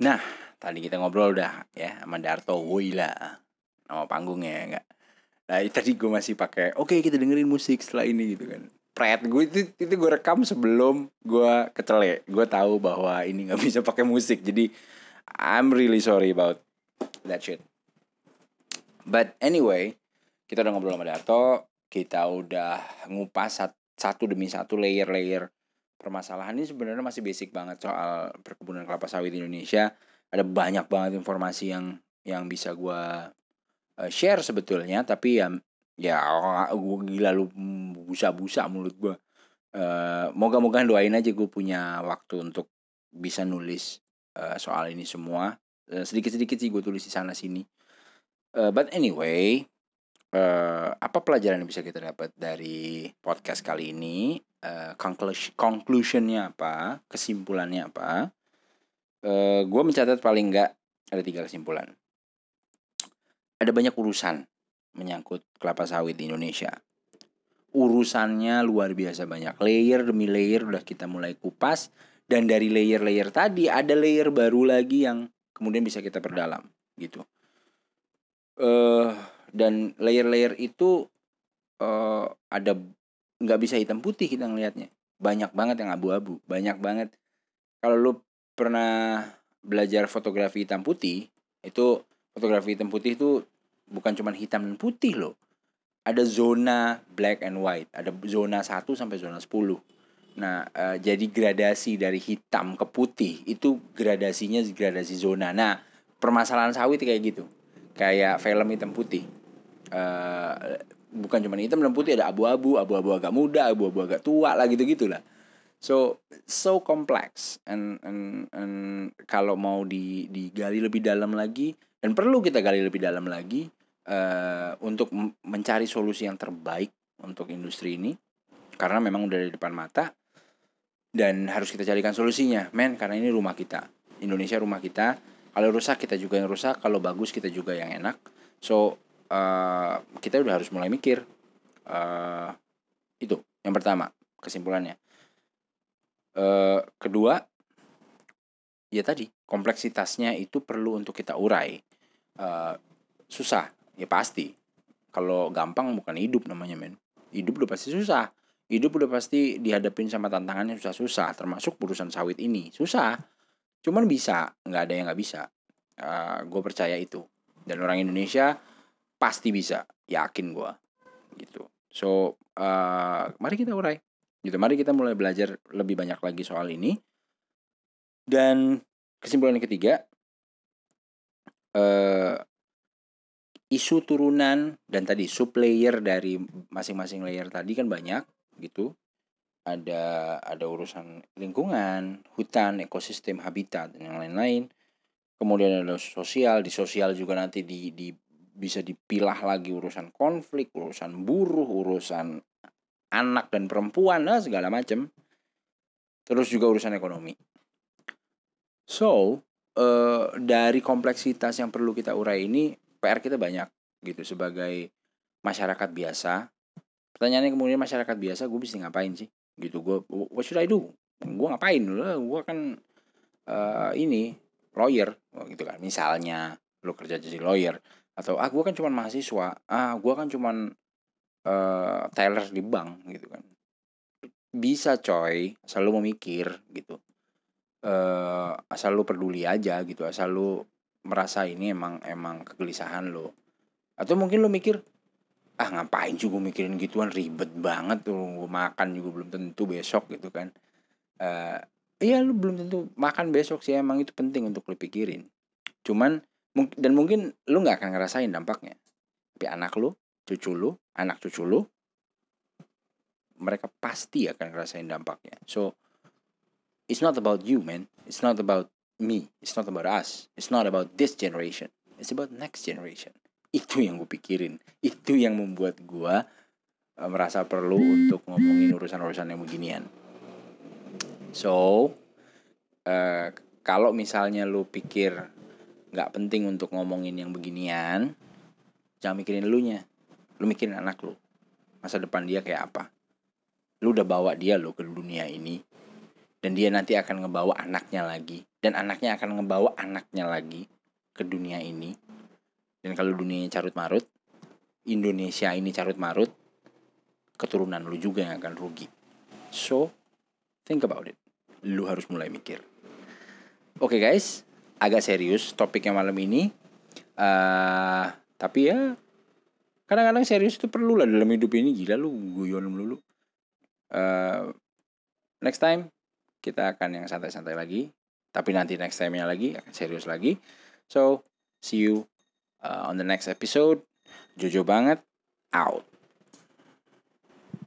Nah, tadi kita ngobrol udah ya sama Darto Wila nama panggungnya ya enggak nah tadi gue masih pakai oke okay, kita dengerin musik setelah ini gitu kan Pret gue itu itu gue rekam sebelum gue kecele gue tahu bahwa ini nggak bisa pakai musik jadi I'm really sorry about that shit. But anyway kita udah ngobrol sama Darto kita udah ngupas satu demi satu layer-layer permasalahan. Ini sebenarnya masih basic banget soal perkebunan kelapa sawit di Indonesia. Ada banyak banget informasi yang yang bisa gue uh, share sebetulnya. Tapi ya ya gue gila lu busa-busa mulut gue uh, moga-moga doain aja gue punya waktu untuk bisa nulis uh, soal ini semua uh, sedikit-sedikit sih gue tulis di sana sini uh, but anyway uh, apa pelajaran yang bisa kita dapat dari podcast kali ini? Uh, conclusion conclusionnya apa? Kesimpulannya apa? Uh, gue mencatat paling enggak ada tiga kesimpulan. Ada banyak urusan menyangkut kelapa sawit di Indonesia. Urusannya luar biasa banyak. Layer demi layer udah kita mulai kupas dan dari layer-layer tadi ada layer baru lagi yang kemudian bisa kita perdalam gitu. Uh, dan layer-layer itu uh, ada nggak bisa hitam putih kita ngelihatnya. Banyak banget yang abu-abu, banyak banget. Kalau lu pernah belajar fotografi hitam putih, itu fotografi hitam putih itu bukan cuma hitam dan putih loh. Ada zona black and white, ada zona 1 sampai zona 10 Nah, uh, jadi gradasi dari hitam ke putih itu gradasinya gradasi zona. Nah, permasalahan sawit kayak gitu. Kayak film hitam putih. Uh, bukan cuma hitam dan putih ada abu-abu, abu-abu agak muda, abu-abu agak tua lah gitu-gitulah. So so complex and and, and kalau mau di digali lebih dalam lagi dan perlu kita gali lebih dalam lagi uh, untuk mencari solusi yang terbaik untuk industri ini karena memang udah di depan mata dan harus kita carikan solusinya men. Karena ini rumah kita. Indonesia rumah kita. Kalau rusak kita juga yang rusak. Kalau bagus kita juga yang enak. So uh, kita udah harus mulai mikir. Uh, itu yang pertama kesimpulannya. Uh, kedua ya tadi kompleksitasnya itu perlu untuk kita urai. Uh, susah ya pasti. Kalau gampang bukan hidup namanya men. Hidup udah pasti susah hidup udah pasti dihadapin sama tantangannya susah-susah termasuk urusan sawit ini. Susah cuman bisa nggak ada yang nggak bisa. Uh, eh, gue percaya itu. Dan orang Indonesia pasti bisa yakin gue gitu. So uh, mari kita urai gitu. Mari kita mulai belajar lebih banyak lagi soal ini. Dan kesimpulan yang ketiga uh, isu turunan dan tadi sub layer dari masing-masing layer tadi kan banyak gitu ada ada urusan lingkungan hutan ekosistem habitat dan yang lain-lain. Kemudian ada sosial di sosial juga nanti di, di bisa dipilah lagi urusan konflik urusan buruh urusan anak dan perempuan lah segala macam terus juga urusan ekonomi. So uh, dari kompleksitas yang perlu kita urai ini PR kita banyak gitu sebagai masyarakat biasa pertanyaannya kemudian masyarakat biasa gue bisa ngapain sih? Gitu gue what should I do? Gue ngapain? Lah gue kan uh, ini lawyer. Oh, gitu kan. Misalnya lo kerja jadi lawyer. Atau ah gue kan cuma mahasiswa. Ah gue kan cuma uh, teller di bank. Gitu kan. Bisa coy. Asal lu memikir gitu. Uh, asal lu peduli aja gitu. Asal lu merasa ini emang emang kegelisahan lo atau mungkin lo mikir ah ngapain juga mikirin gituan? Ribet banget tuh makan juga belum tentu besok gitu kan. Uh, iya lu belum tentu makan besok sih emang itu penting untuk lu pikirin. Cuman dan mungkin lu nggak akan ngerasain dampaknya. Tapi anak lu cucu lu anak cucu lu mereka pasti akan ngerasain dampaknya. So it's not about you man. It's not about me. It's not about us. It's not about this generation. It's about next generation itu yang gue pikirin. Itu yang membuat gue uh, merasa perlu untuk ngomongin urusan-urusan yang beginian. So uh, kalau misalnya lu pikir nggak penting untuk ngomongin yang beginian jangan mikirin lu nya lu mikirin anak lu. Masa depan dia kayak apa. Lu udah bawa dia lo ke dunia ini. Dan dia nanti akan ngebawa anaknya lagi. Dan anaknya akan ngebawa anaknya lagi ke dunia ini dan kalau dunianya carut marut, Indonesia ini carut marut, keturunan lu juga yang akan rugi. So, think about it. Lu harus mulai mikir. Oke okay guys, agak serius topiknya malam ini. Uh, tapi ya kadang-kadang serius itu perlu lah dalam hidup ini gila lu guyon melulu. Uh, next time kita akan yang santai-santai lagi. Tapi nanti next time-nya lagi serius lagi. So, see you uh, on the next episode. Jojo banget, out.